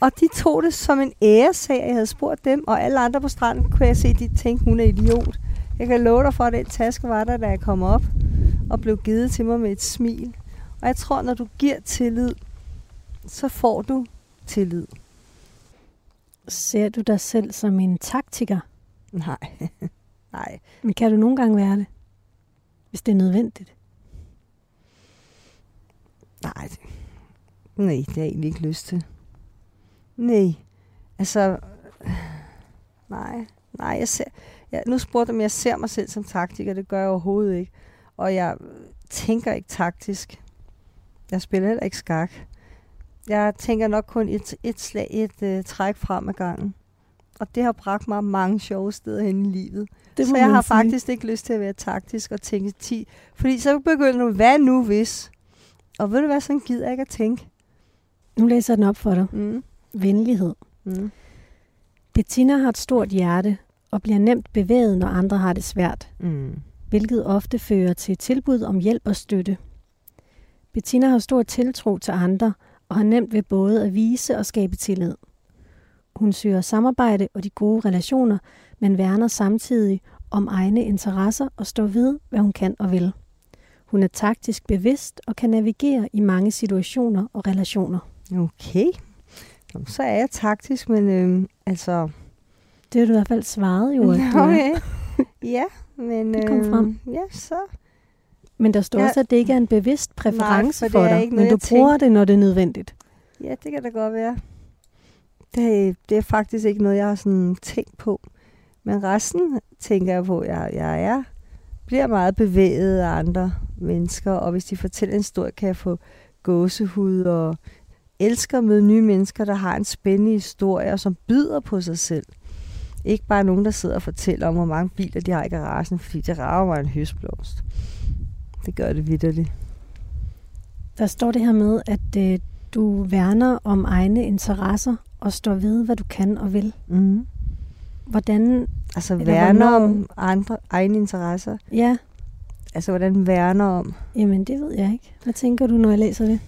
Og de tog det som en æresag, at jeg havde spurgt dem, og alle andre på stranden kunne jeg se, at de tænkte, hun er idiot. Jeg kan love dig for, at den taske var der, da jeg kom op, og blev givet til mig med et smil. Og jeg tror, når du giver tillid, så får du tillid. Ser du dig selv som en taktiker? Nej. Nej. Men kan du nogle gange være det? Hvis det er nødvendigt. Nej. Nej, det har jeg egentlig ikke lyst til. Nej. Altså, nej. Nej, jeg ser, jeg, nu spurgte jeg, om jeg ser mig selv som taktiker. Det gør jeg overhovedet ikke. Og jeg tænker ikke taktisk. Jeg spiller heller ikke skak. Jeg tænker nok kun et, et slag, et uh, træk frem ad gangen. Og det har bragt mig mange sjove steder hen i livet. Det så jeg har sige. faktisk ikke lyst til at være taktisk og tænke 10. Fordi så begynder du, hvad nu hvis? Og ved du hvad, sådan gider jeg ikke at tænke. Nu læser jeg den op for dig. Mm. Venlighed. Mm. Bettina har et stort hjerte og bliver nemt bevæget, når andre har det svært, Mm. hvilket ofte fører til tilbud om hjælp og støtte. Bettina har stor tiltro til andre og har nemt ved både at vise og skabe tillid. Hun søger samarbejde og de gode relationer, men værner samtidig om egne interesser og står ved, hvad hun kan og vil. Hun er taktisk bevidst og kan navigere i mange situationer og relationer. Okay. Så er jeg taktisk, men øhm, altså... Det har du i hvert fald svaret jo. Okay. ja, men... Det kom øhm, frem. Ja, så... Men der står Ja. også, at det ikke er en bevidst præference for det for er dig, ikke men du bruger det, når det er nødvendigt. Ja, det kan da godt være. Det, det er faktisk ikke noget, jeg har sådan tænkt på. Men resten tænker jeg på, at jeg, jeg er, bliver meget bevæget af andre mennesker, og hvis de fortæller en historie, kan jeg få gåsehud og elsker at møde nye mennesker, der har en spændende historie, og som byder på sig selv. Ikke bare nogen, der sidder og fortæller om, hvor mange biler de har i garagen, fordi det rager mig en høstblomst. Det gør det vidderligt. Der står det her med, at øh, du værner om egne interesser og står ved, hvad du kan og vil. Mm. Hvordan, Altså værner hvornår- om andre egne interesser. ja, Altså, hvordan værner om? jamen det ved jeg ikke. Hvad tænker du, når jeg læser det?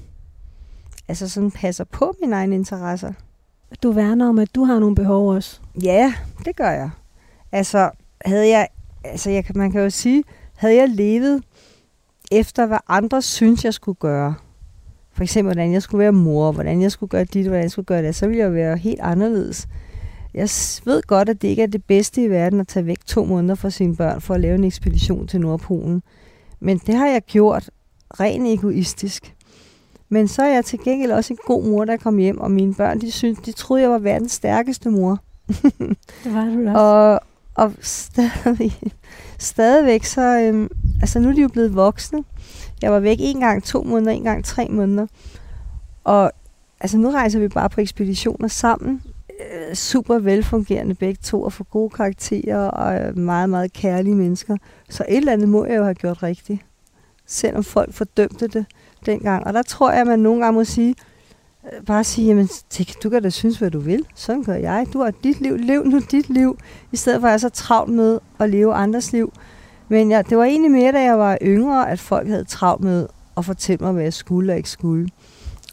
Altså, sådan passer på mine egne interesser. Du værner om, at du har nogle behov også. Ja, det gør jeg. Altså, havde jeg... Altså, jeg, man kan jo sige, havde jeg levet efter, hvad andre synes, jeg skulle gøre. For eksempel, hvordan jeg skulle være mor, hvordan jeg skulle gøre dit, hvordan jeg skulle gøre det, så ville jeg være helt anderledes. Jeg ved godt, at det ikke er det bedste i verden at tage væk to måneder fra sine børn for at lave en ekspedition til Nordpolen. Men det har jeg gjort rent egoistisk. Men så er jeg til gengæld også en god mor, der kom hjem, og mine børn, de, synes, de troede, jeg var verdens stærkeste mor. Det var du også. Og, og stadig, stadigvæk, så, øhm, altså nu er de jo blevet voksne. Jeg var væk en gang to måneder, en gang tre måneder. Og altså nu rejser vi bare på ekspeditioner sammen. Øh, super velfungerende begge to, og får gode karakterer, og øh, meget, meget kærlige mennesker. Så et eller andet må jeg jo have gjort rigtigt. Selvom folk fordømte det dengang. Og der tror jeg, at man nogle gange må sige, bare sige, jamen, du kan da synes, hvad du vil. Sådan gør jeg. Du har dit liv. Lev nu dit liv. I stedet for at jeg er så travlt med at leve andres liv. Men ja, det var egentlig mere, da jeg var yngre, at folk havde travlt med at fortælle mig, hvad jeg skulle og ikke skulle.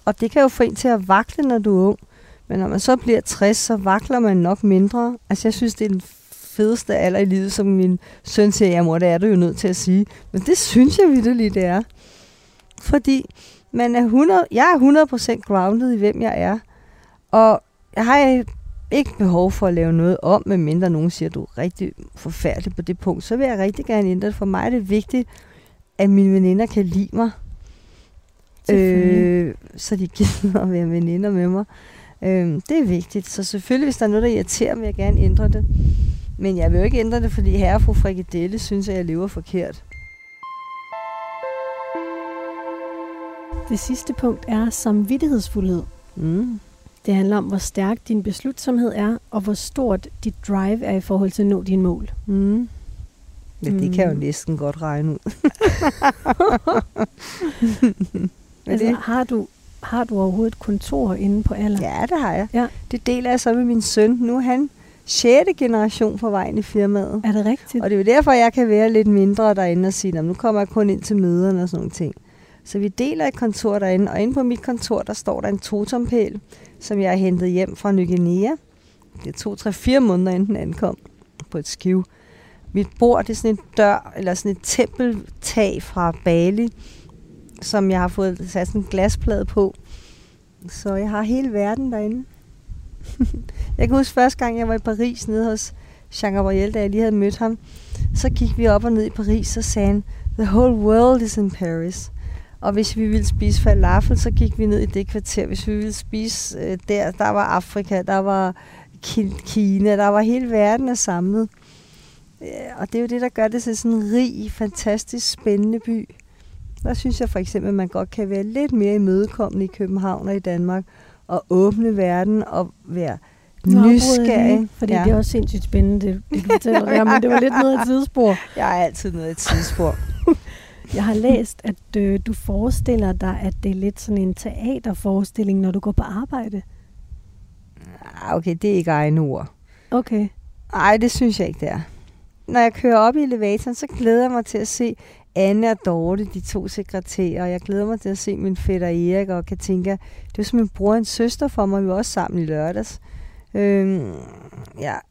Og det kan jo få en til at vakle, når du er ung. Men når man så bliver 60, så vakler man nok mindre. Altså, jeg synes, det er den fedeste alder i livet, som min søn siger, ja mor, det er du jo nødt til at sige. Men det synes jeg virkelig, det er. Fordi man er 100, jeg er 100% grounded i, hvem jeg er. Og jeg har ikke behov for at lave noget om, medmindre nogen siger, at du er rigtig forfærdelig på det punkt. Så vil jeg rigtig gerne ændre det. For mig er det vigtigt, at mine veninder kan lide mig. Øh, så de gider at være veninder med mig. Øh, det er vigtigt. Så selvfølgelig, hvis der er noget, der irriterer mig, vil jeg gerne ændre det. Men jeg vil jo ikke ændre det, fordi herre og fru Frikadelle synes, at jeg lever forkert. Det sidste punkt er samvittighedsfuldhed. Mm. Det handler om, hvor stærk din beslutsomhed er, og hvor stort dit drive er i forhold til at nå dine mål. Mm. Ja, det kan jeg jo Mm. næsten godt regne ud. Altså, det, har, du, har du overhovedet et kontor inde på alder? ja, det har jeg. Ja. Det deler jeg så med min søn. Nu er han 6. generation på vejen i firmaet. Er det rigtigt? Og det er jo derfor, jeg kan være lidt mindre derinde og sige, "Nå, nu kommer jeg kun ind til møderne og sådan nogle ting. Så vi deler et kontor derinde, og inde på mit kontor, der står der en totempæl, som jeg har hentet hjem fra Ny Guinea. Det tog 3-4 måneder, inden den ankom på et skiv. Mit bord, det er sådan en dør, eller sådan et tempeltag fra Bali, som jeg har fået sat sådan en glasplade på. Så jeg har hele verden derinde. jeg kan huske første gang, jeg var i Paris nede hos Jean Gabriel, da jeg lige havde mødt ham. Så gik vi op og ned i Paris, og sagde han, The whole world is in Paris. Og hvis vi ville spise falafel, så gik vi ned i det kvarter. Hvis vi ville spise øh, der, der var Afrika, der var Ki- Kina, der var hele verden er samlet. Øh, Og det er jo det, der gør det til sådan en rig, fantastisk, spændende by. Der synes jeg for eksempel, at man godt kan være lidt mere imødekommende i København og i Danmark, og åbne verden og være nysgerrig. Fordi ja. det er også sindssygt spændende, det, det du fortæller der, men det var lidt noget af et tidsspor. Jeg er altid noget et tidsspor. Jeg har læst, at øh, du forestiller dig, at det er lidt sådan en teaterforestilling, når du går på arbejde. Ah, Okay, det er ikke egne ord. Okay. Nej, det synes jeg ikke, det er. Når jeg kører op i elevatoren, så glæder jeg mig til at se Anne og Dorte, de to sekretærer. Og jeg glæder mig til at se min fætter Erik og kan tænke, det er som min bror og en søster for mig. Vi var også sammen i lørdags. Øhm, jeg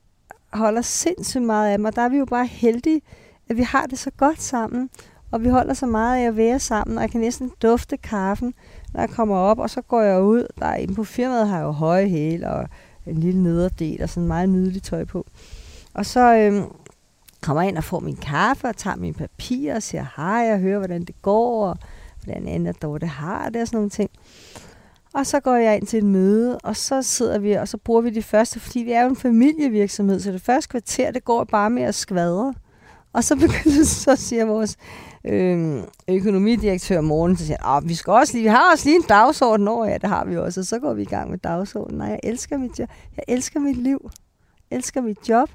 holder sindssygt meget af og der er vi jo bare heldige, at vi har det så godt sammen. Og vi holder så meget af at være sammen, og jeg kan næsten dufte kaffen, når jeg kommer op, og så går jeg ud. Der er inde på firmaet har jeg jo høje hæle og en lille nederdel og sådan meget nydeligt tøj på. Og så øhm, kommer jeg ind og får min kaffe og tager mine papirer og siger hej og hører, hvordan det går, og hvordan Anna og Dorte har det og sådan nogle ting. Og så går jeg ind til et møde, og så sidder vi, og så bruger vi de første, fordi vi er jo en familievirksomhed, så det første kvarter, det går bare med at skvadre. Og så begynder så siger vores øh, økonomidirektør morgen, så siger han, vi skal også lige, vi har også lige en dagsorden over, ja, det har vi også, og så går vi i gang med dagsordenen. Nej, jeg elsker mit job, jeg elsker mit liv, jeg elsker mit job.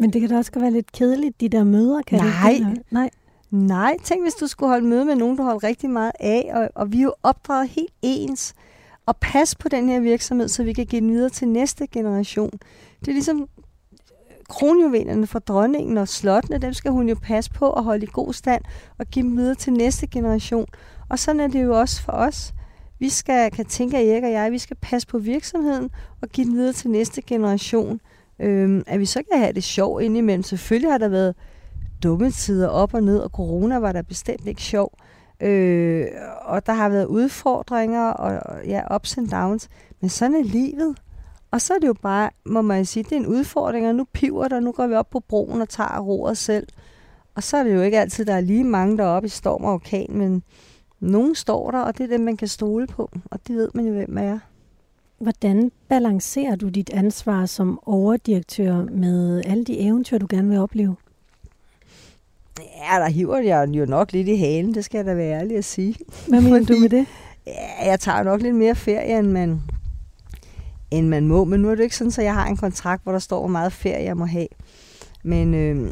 Men det kan da også være lidt kedeligt, de der møder, kan det Nej. ikke det? Nej. Nej, tænk hvis du skulle holde møde med nogen, du holder rigtig meget af, og, og vi er jo opdraget helt ens. Og pas på den her virksomhed, så vi kan give den videre til næste generation. Det er ligesom kronjuvelerne fra dronningen og slottene, dem skal hun jo passe på at holde i god stand og give dem videre til næste generation. Og sådan er det jo også for os. Vi skal, kan tænke, at Erik og jeg, vi skal passe på virksomheden og give den videre til næste generation. Øhm, at vi så kan have det sjovt indimellem. Selvfølgelig har der været dumme tider op og ned, og corona var der bestemt ikke sjov. Øh, og der har været udfordringer og ja, ups and downs. Men sådan er livet. Og så er det jo bare, må man sige, det er en udfordring, og nu piver der, nu går vi op på broen og tager roret selv. Og så er det jo ikke altid, der er lige mange deroppe i storm og orkan, men nogen står der, og det er dem, man kan stole på. Og det ved man jo, hvem er. Hvordan balancerer du dit ansvar som overdirektør med alle de eventyr, du gerne vil opleve? Ja, der hiver jeg jo nok lidt i halen, det skal jeg da være ærlig at sige. Hvad mener du Fordi- med det? Ja, jeg tager nok lidt mere ferie, end man, end man må. Men nu er det ikke sådan, at jeg har en kontrakt, hvor der står, hvor meget ferie jeg må have. Men øh,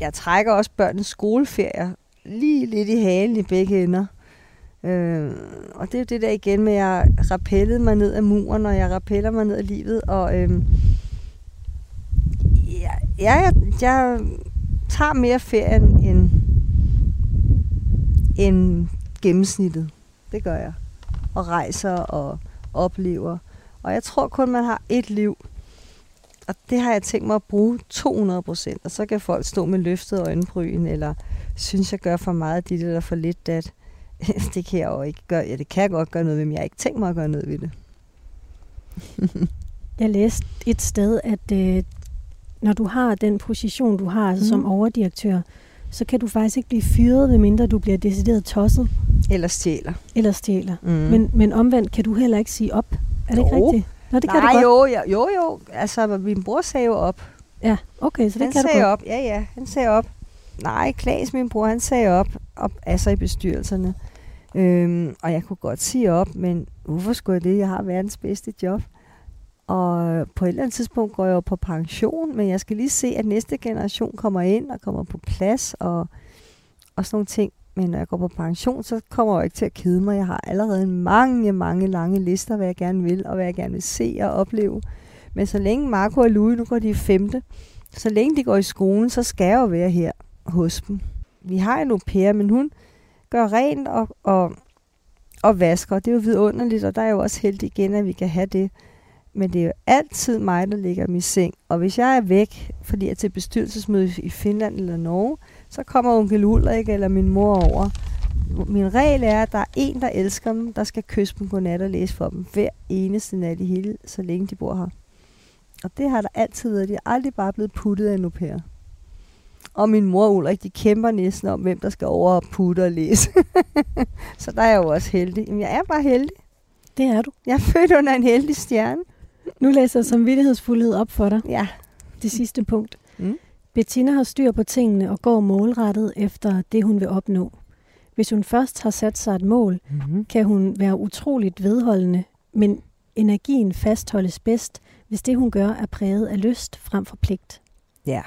jeg trækker også børnenes skoleferier lige lidt i halen i begge ender. Øh, og det er jo det der igen med, at jeg rappellede mig ned af muren, og jeg rappeller mig ned af livet. Og øh, ja, jeg, jeg tager mere ferie end, end gennemsnittet. Det gør jeg. Og rejser og oplever. Og jeg tror kun, man har et liv. Og det har jeg tænkt mig at bruge 200 procent. Og så kan folk stå med løftet øjenbryn, eller synes, jeg gør for meget dit, eller for lidt dat. det kan jeg jo ikke gøre. Ja, det kan jeg godt gøre noget ved, men jeg har ikke tænkt mig at gøre noget ved det. Jeg læste et sted, at øh, når du har den position, du har altså som Mhm. overdirektør, så kan du faktisk ikke blive fyret, medmindre du bliver decideret tosset Eller stjæler. eller stjæler. Mm. Mm. Men, men omvendt kan du heller ikke sige op. Er det ikke Jo. rigtigt? Nå, det kan Nej, du godt. jo, jo, jo, jo. Altså, min bror sagde jo op. Ja, okay, så det han kan du sagde godt. op. Ja, ja, han sagde op. Nej, Klaas, min bror, han sagde op, op altså i bestyrelserne. Øhm, og jeg kunne godt sige op, men hvorfor skulle jeg det? Jeg har verdens bedste job. Og på et eller andet tidspunkt går jeg jo på pension, men jeg skal lige se, at næste generation kommer ind og kommer på plads og, og sådan nogle ting. Men når jeg går på pension, så kommer jeg ikke til at kede mig. Jeg har allerede mange, mange lange lister, hvad jeg gerne vil, og hvad jeg gerne vil se og opleve. Men så længe Marco og Louis, nu går de i femte, så længe de går i skolen, så skal jeg jo være her hos dem. Vi har en au pair, men hun gør rent og, og, og vasker. Det er jo vidunderligt, og der er jo også heldig igen, at vi kan have det. Men det er jo altid mig, der ligger i min seng. Og hvis jeg er væk, fordi jeg er til bestyrelsesmøde i Finland eller Norge, så kommer onkel Ulrik eller min mor over. Min regel er, at der er en, der elsker dem, der skal kysse dem godnat og læse for dem hver eneste nat i hele, så længe de bor her. Og det har der altid været. De er aldrig bare blevet puttet af en au pair. Og min mor og Ulrik, de kæmper næsten om, hvem der skal over og putte og læse. så der er jeg jo også heldig. Men jeg er bare heldig. Det er du. Jeg er født under en heldig stjerne. Nu læser jeg samvittighedsfuldhed op for dig. Ja. Det sidste punkt. Mm. Bettina har styr på tingene og går målrettet efter det, hun vil opnå. Hvis hun først har sat sig et mål, Mm-hmm. kan hun være utroligt vedholdende, men energien fastholdes bedst, hvis det, hun gør, er præget af lyst frem for pligt. Ja,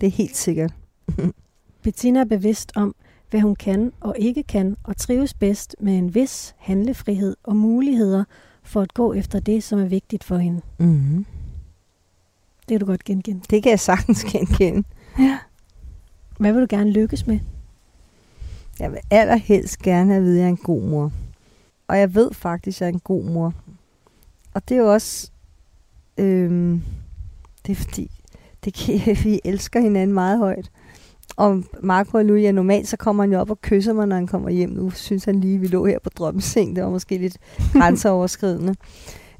det er helt sikkert. Bettina er bevidst om, hvad hun kan og ikke kan, og trives bedst med en vis handlefrihed og muligheder for at gå efter det, som er vigtigt for hende. Mm-hmm. Det kan du godt genkende. Det kan jeg sagtens genkende. Ja. Hvad vil du gerne lykkes med? Jeg vil allerhelst gerne have at vide, at jeg er en god mor. Og jeg ved faktisk, at jeg er en god mor. Og det er jo også... Øhm, det er fordi, det kan, vi elsker hinanden meget højt. Og Marco og Louis, normalt så kommer han jo op og kysser mig, når han kommer hjem. Nu synes han lige, at vi lå her på drømmeseng. Det var måske lidt grænseoverskridende.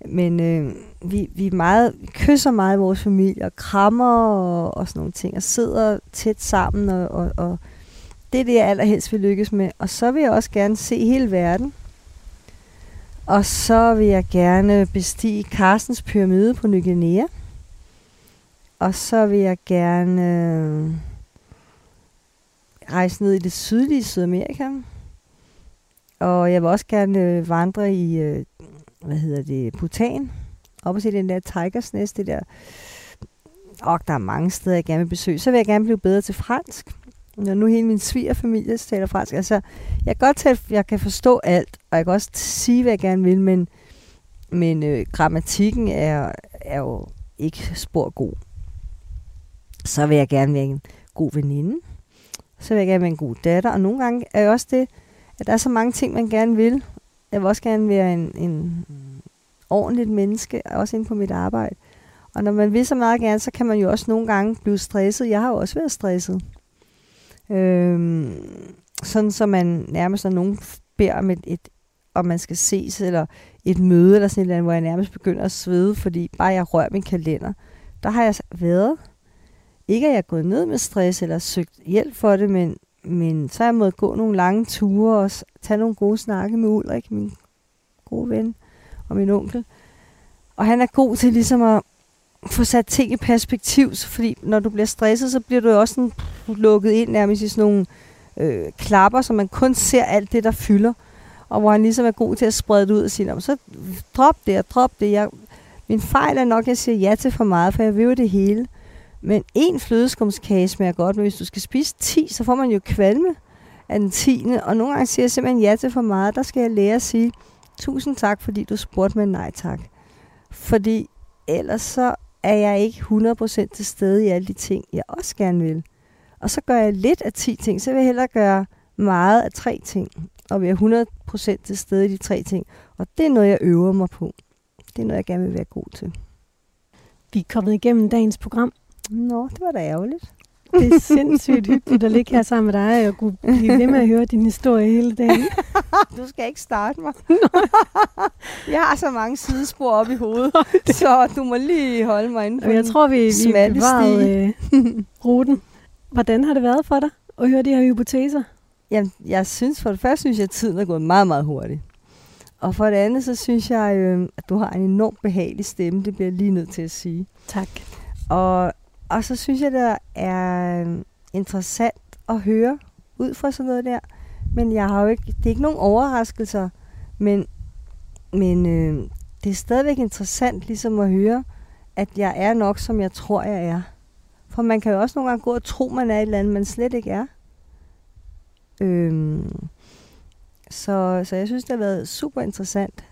Men øh, vi, vi, meget, vi kysser meget i vores familie, og krammer og, og sådan nogle ting, og sidder tæt sammen, og, og, og det er det, jeg allerhelst vil lykkes med. Og så vil jeg også gerne se hele verden. Og så vil jeg gerne bestige Carstens pyramide på Ny Guinea. Og så vil jeg gerne øh, rejse ned i det sydlige Sydamerika. Og jeg vil også gerne øh, vandre i, øh, hvad hedder det, Bhutan. Op og se den der Tigers Nest, det der. Og der er mange steder, jeg gerne vil besøge. Så vil jeg gerne blive bedre til fransk. Når nu hele min svigerfamilie taler fransk. Altså, jeg kan godt tale, jeg kan forstå alt, og jeg kan også sige, hvad jeg gerne vil, men, men øh, grammatikken er, er jo ikke spor god. Så vil jeg gerne være en god veninde. Så vil jeg gerne være en god datter. Og nogle gange er jo også det, at der er så mange ting, man gerne vil. Jeg vil også gerne være en, en ordentligt menneske, også inde på mit arbejde. Og når man vil så meget gerne, så kan man jo også nogle gange blive stresset. Jeg har jo også været stresset. Øhm, sådan så man nærmest, når nogen beder om, et, et, om man skal ses, eller et møde, eller sådan et eller andet, hvor jeg nærmest begynder at svede, fordi bare jeg rører min kalender. Der har jeg været. Ikke at jeg er gået ned med stress, eller søgt hjælp for det, men, men så har jeg måttet gå nogle lange ture, og tage nogle gode snakke med Ulrik, min gode ven, og min onkel. Og han er god til ligesom at få sat ting i perspektiv, fordi når du bliver stresset, så bliver du jo også sådan lukket ind nærmest i sådan nogle øh, klapper, så man kun ser alt det, der fylder. Og hvor han ligesom er god til at sprede det ud og sige, så drop det og drop det. Jeg, min fejl er nok, at jeg siger ja til for meget, for jeg vil jo det hele. Men en flødeskumskage smager godt, men hvis du skal spise 10, så får man jo kvalme af den tiende. Og nogle gange siger jeg simpelthen ja til for meget. Der skal jeg lære at sige, tusind tak, fordi du spurgte mig nej tak. Fordi ellers så er jeg ikke 100% til stede i alle de ting, jeg også gerne vil. Og så gør jeg lidt af 10 ting, så vil jeg hellere gøre meget af tre ting, og være 100% til stede i de tre ting. Og det er noget, jeg øver mig på. Det er noget, jeg gerne vil være god til. Vi er kommet igennem dagens program. Nå, det var da ærgerligt. Det er sindssygt hyggeligt at ligge her sammen med dig og kunne blive ved med at høre din historie hele dagen. du skal ikke starte mig. jeg har så mange sidespor op i hovedet, så du må lige holde mig inden for Jeg tror, vi, vi bevarede øh, ruten. Hvordan har det været for dig at høre de her hypoteser? Jamen, jeg synes for det første, synes jeg, at tiden er gået meget, meget hurtigt. Og for det andet, så synes jeg, øh, at du har en enormt behagelig stemme. Det bliver jeg lige nødt til at sige. Tak. Og og så synes jeg, det er øhm, interessant at høre ud fra sådan noget der. Men jeg har jo ikke, det er ikke nogen overraskelser, men, men øh, det er stadigvæk interessant ligesom at høre, at jeg er nok, som jeg tror, jeg er. For man kan jo også nogle gange gå og tro, man er et eller andet, man slet ikke er. Øhm, så, så jeg synes, det har været super interessant.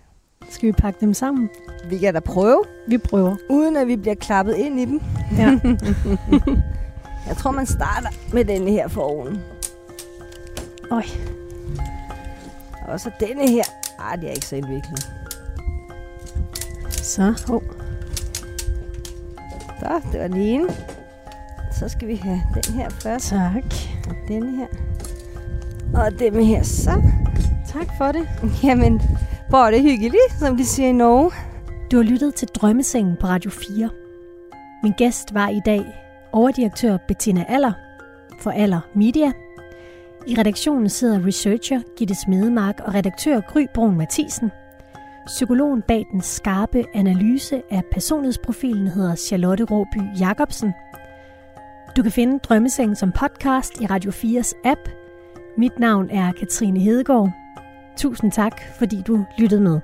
Skal vi pakke dem sammen? Vi kan da prøve. Vi prøver. Uden at vi bliver klappet ind i dem. Ja. jeg tror, man starter med denne her for oven. Oj. Og så denne her. Ej, det er ikke så indviklet. Så, oh. Så, det var den ene. Så skal vi have den her først. Tak. Og denne her. Og dem her så. Tak for det. Jamen, hvor er det hyggeligt, som de siger i Norge. Du har lyttet til Drømmesengen på Radio 4. Min gæst var i dag overdirektør Bettina Aller for Aller Media. I redaktionen sidder researcher Gitte Smedemark og redaktør Gry Brun Mathisen. Psykologen bag den skarpe analyse af personlighedsprofilen hedder Charlotte Råby Jacobsen. Du kan finde Drømmesengen som podcast i Radio 4's app. Mit navn er Katrine Hedegaard. Tusind tak, fordi du lyttede med.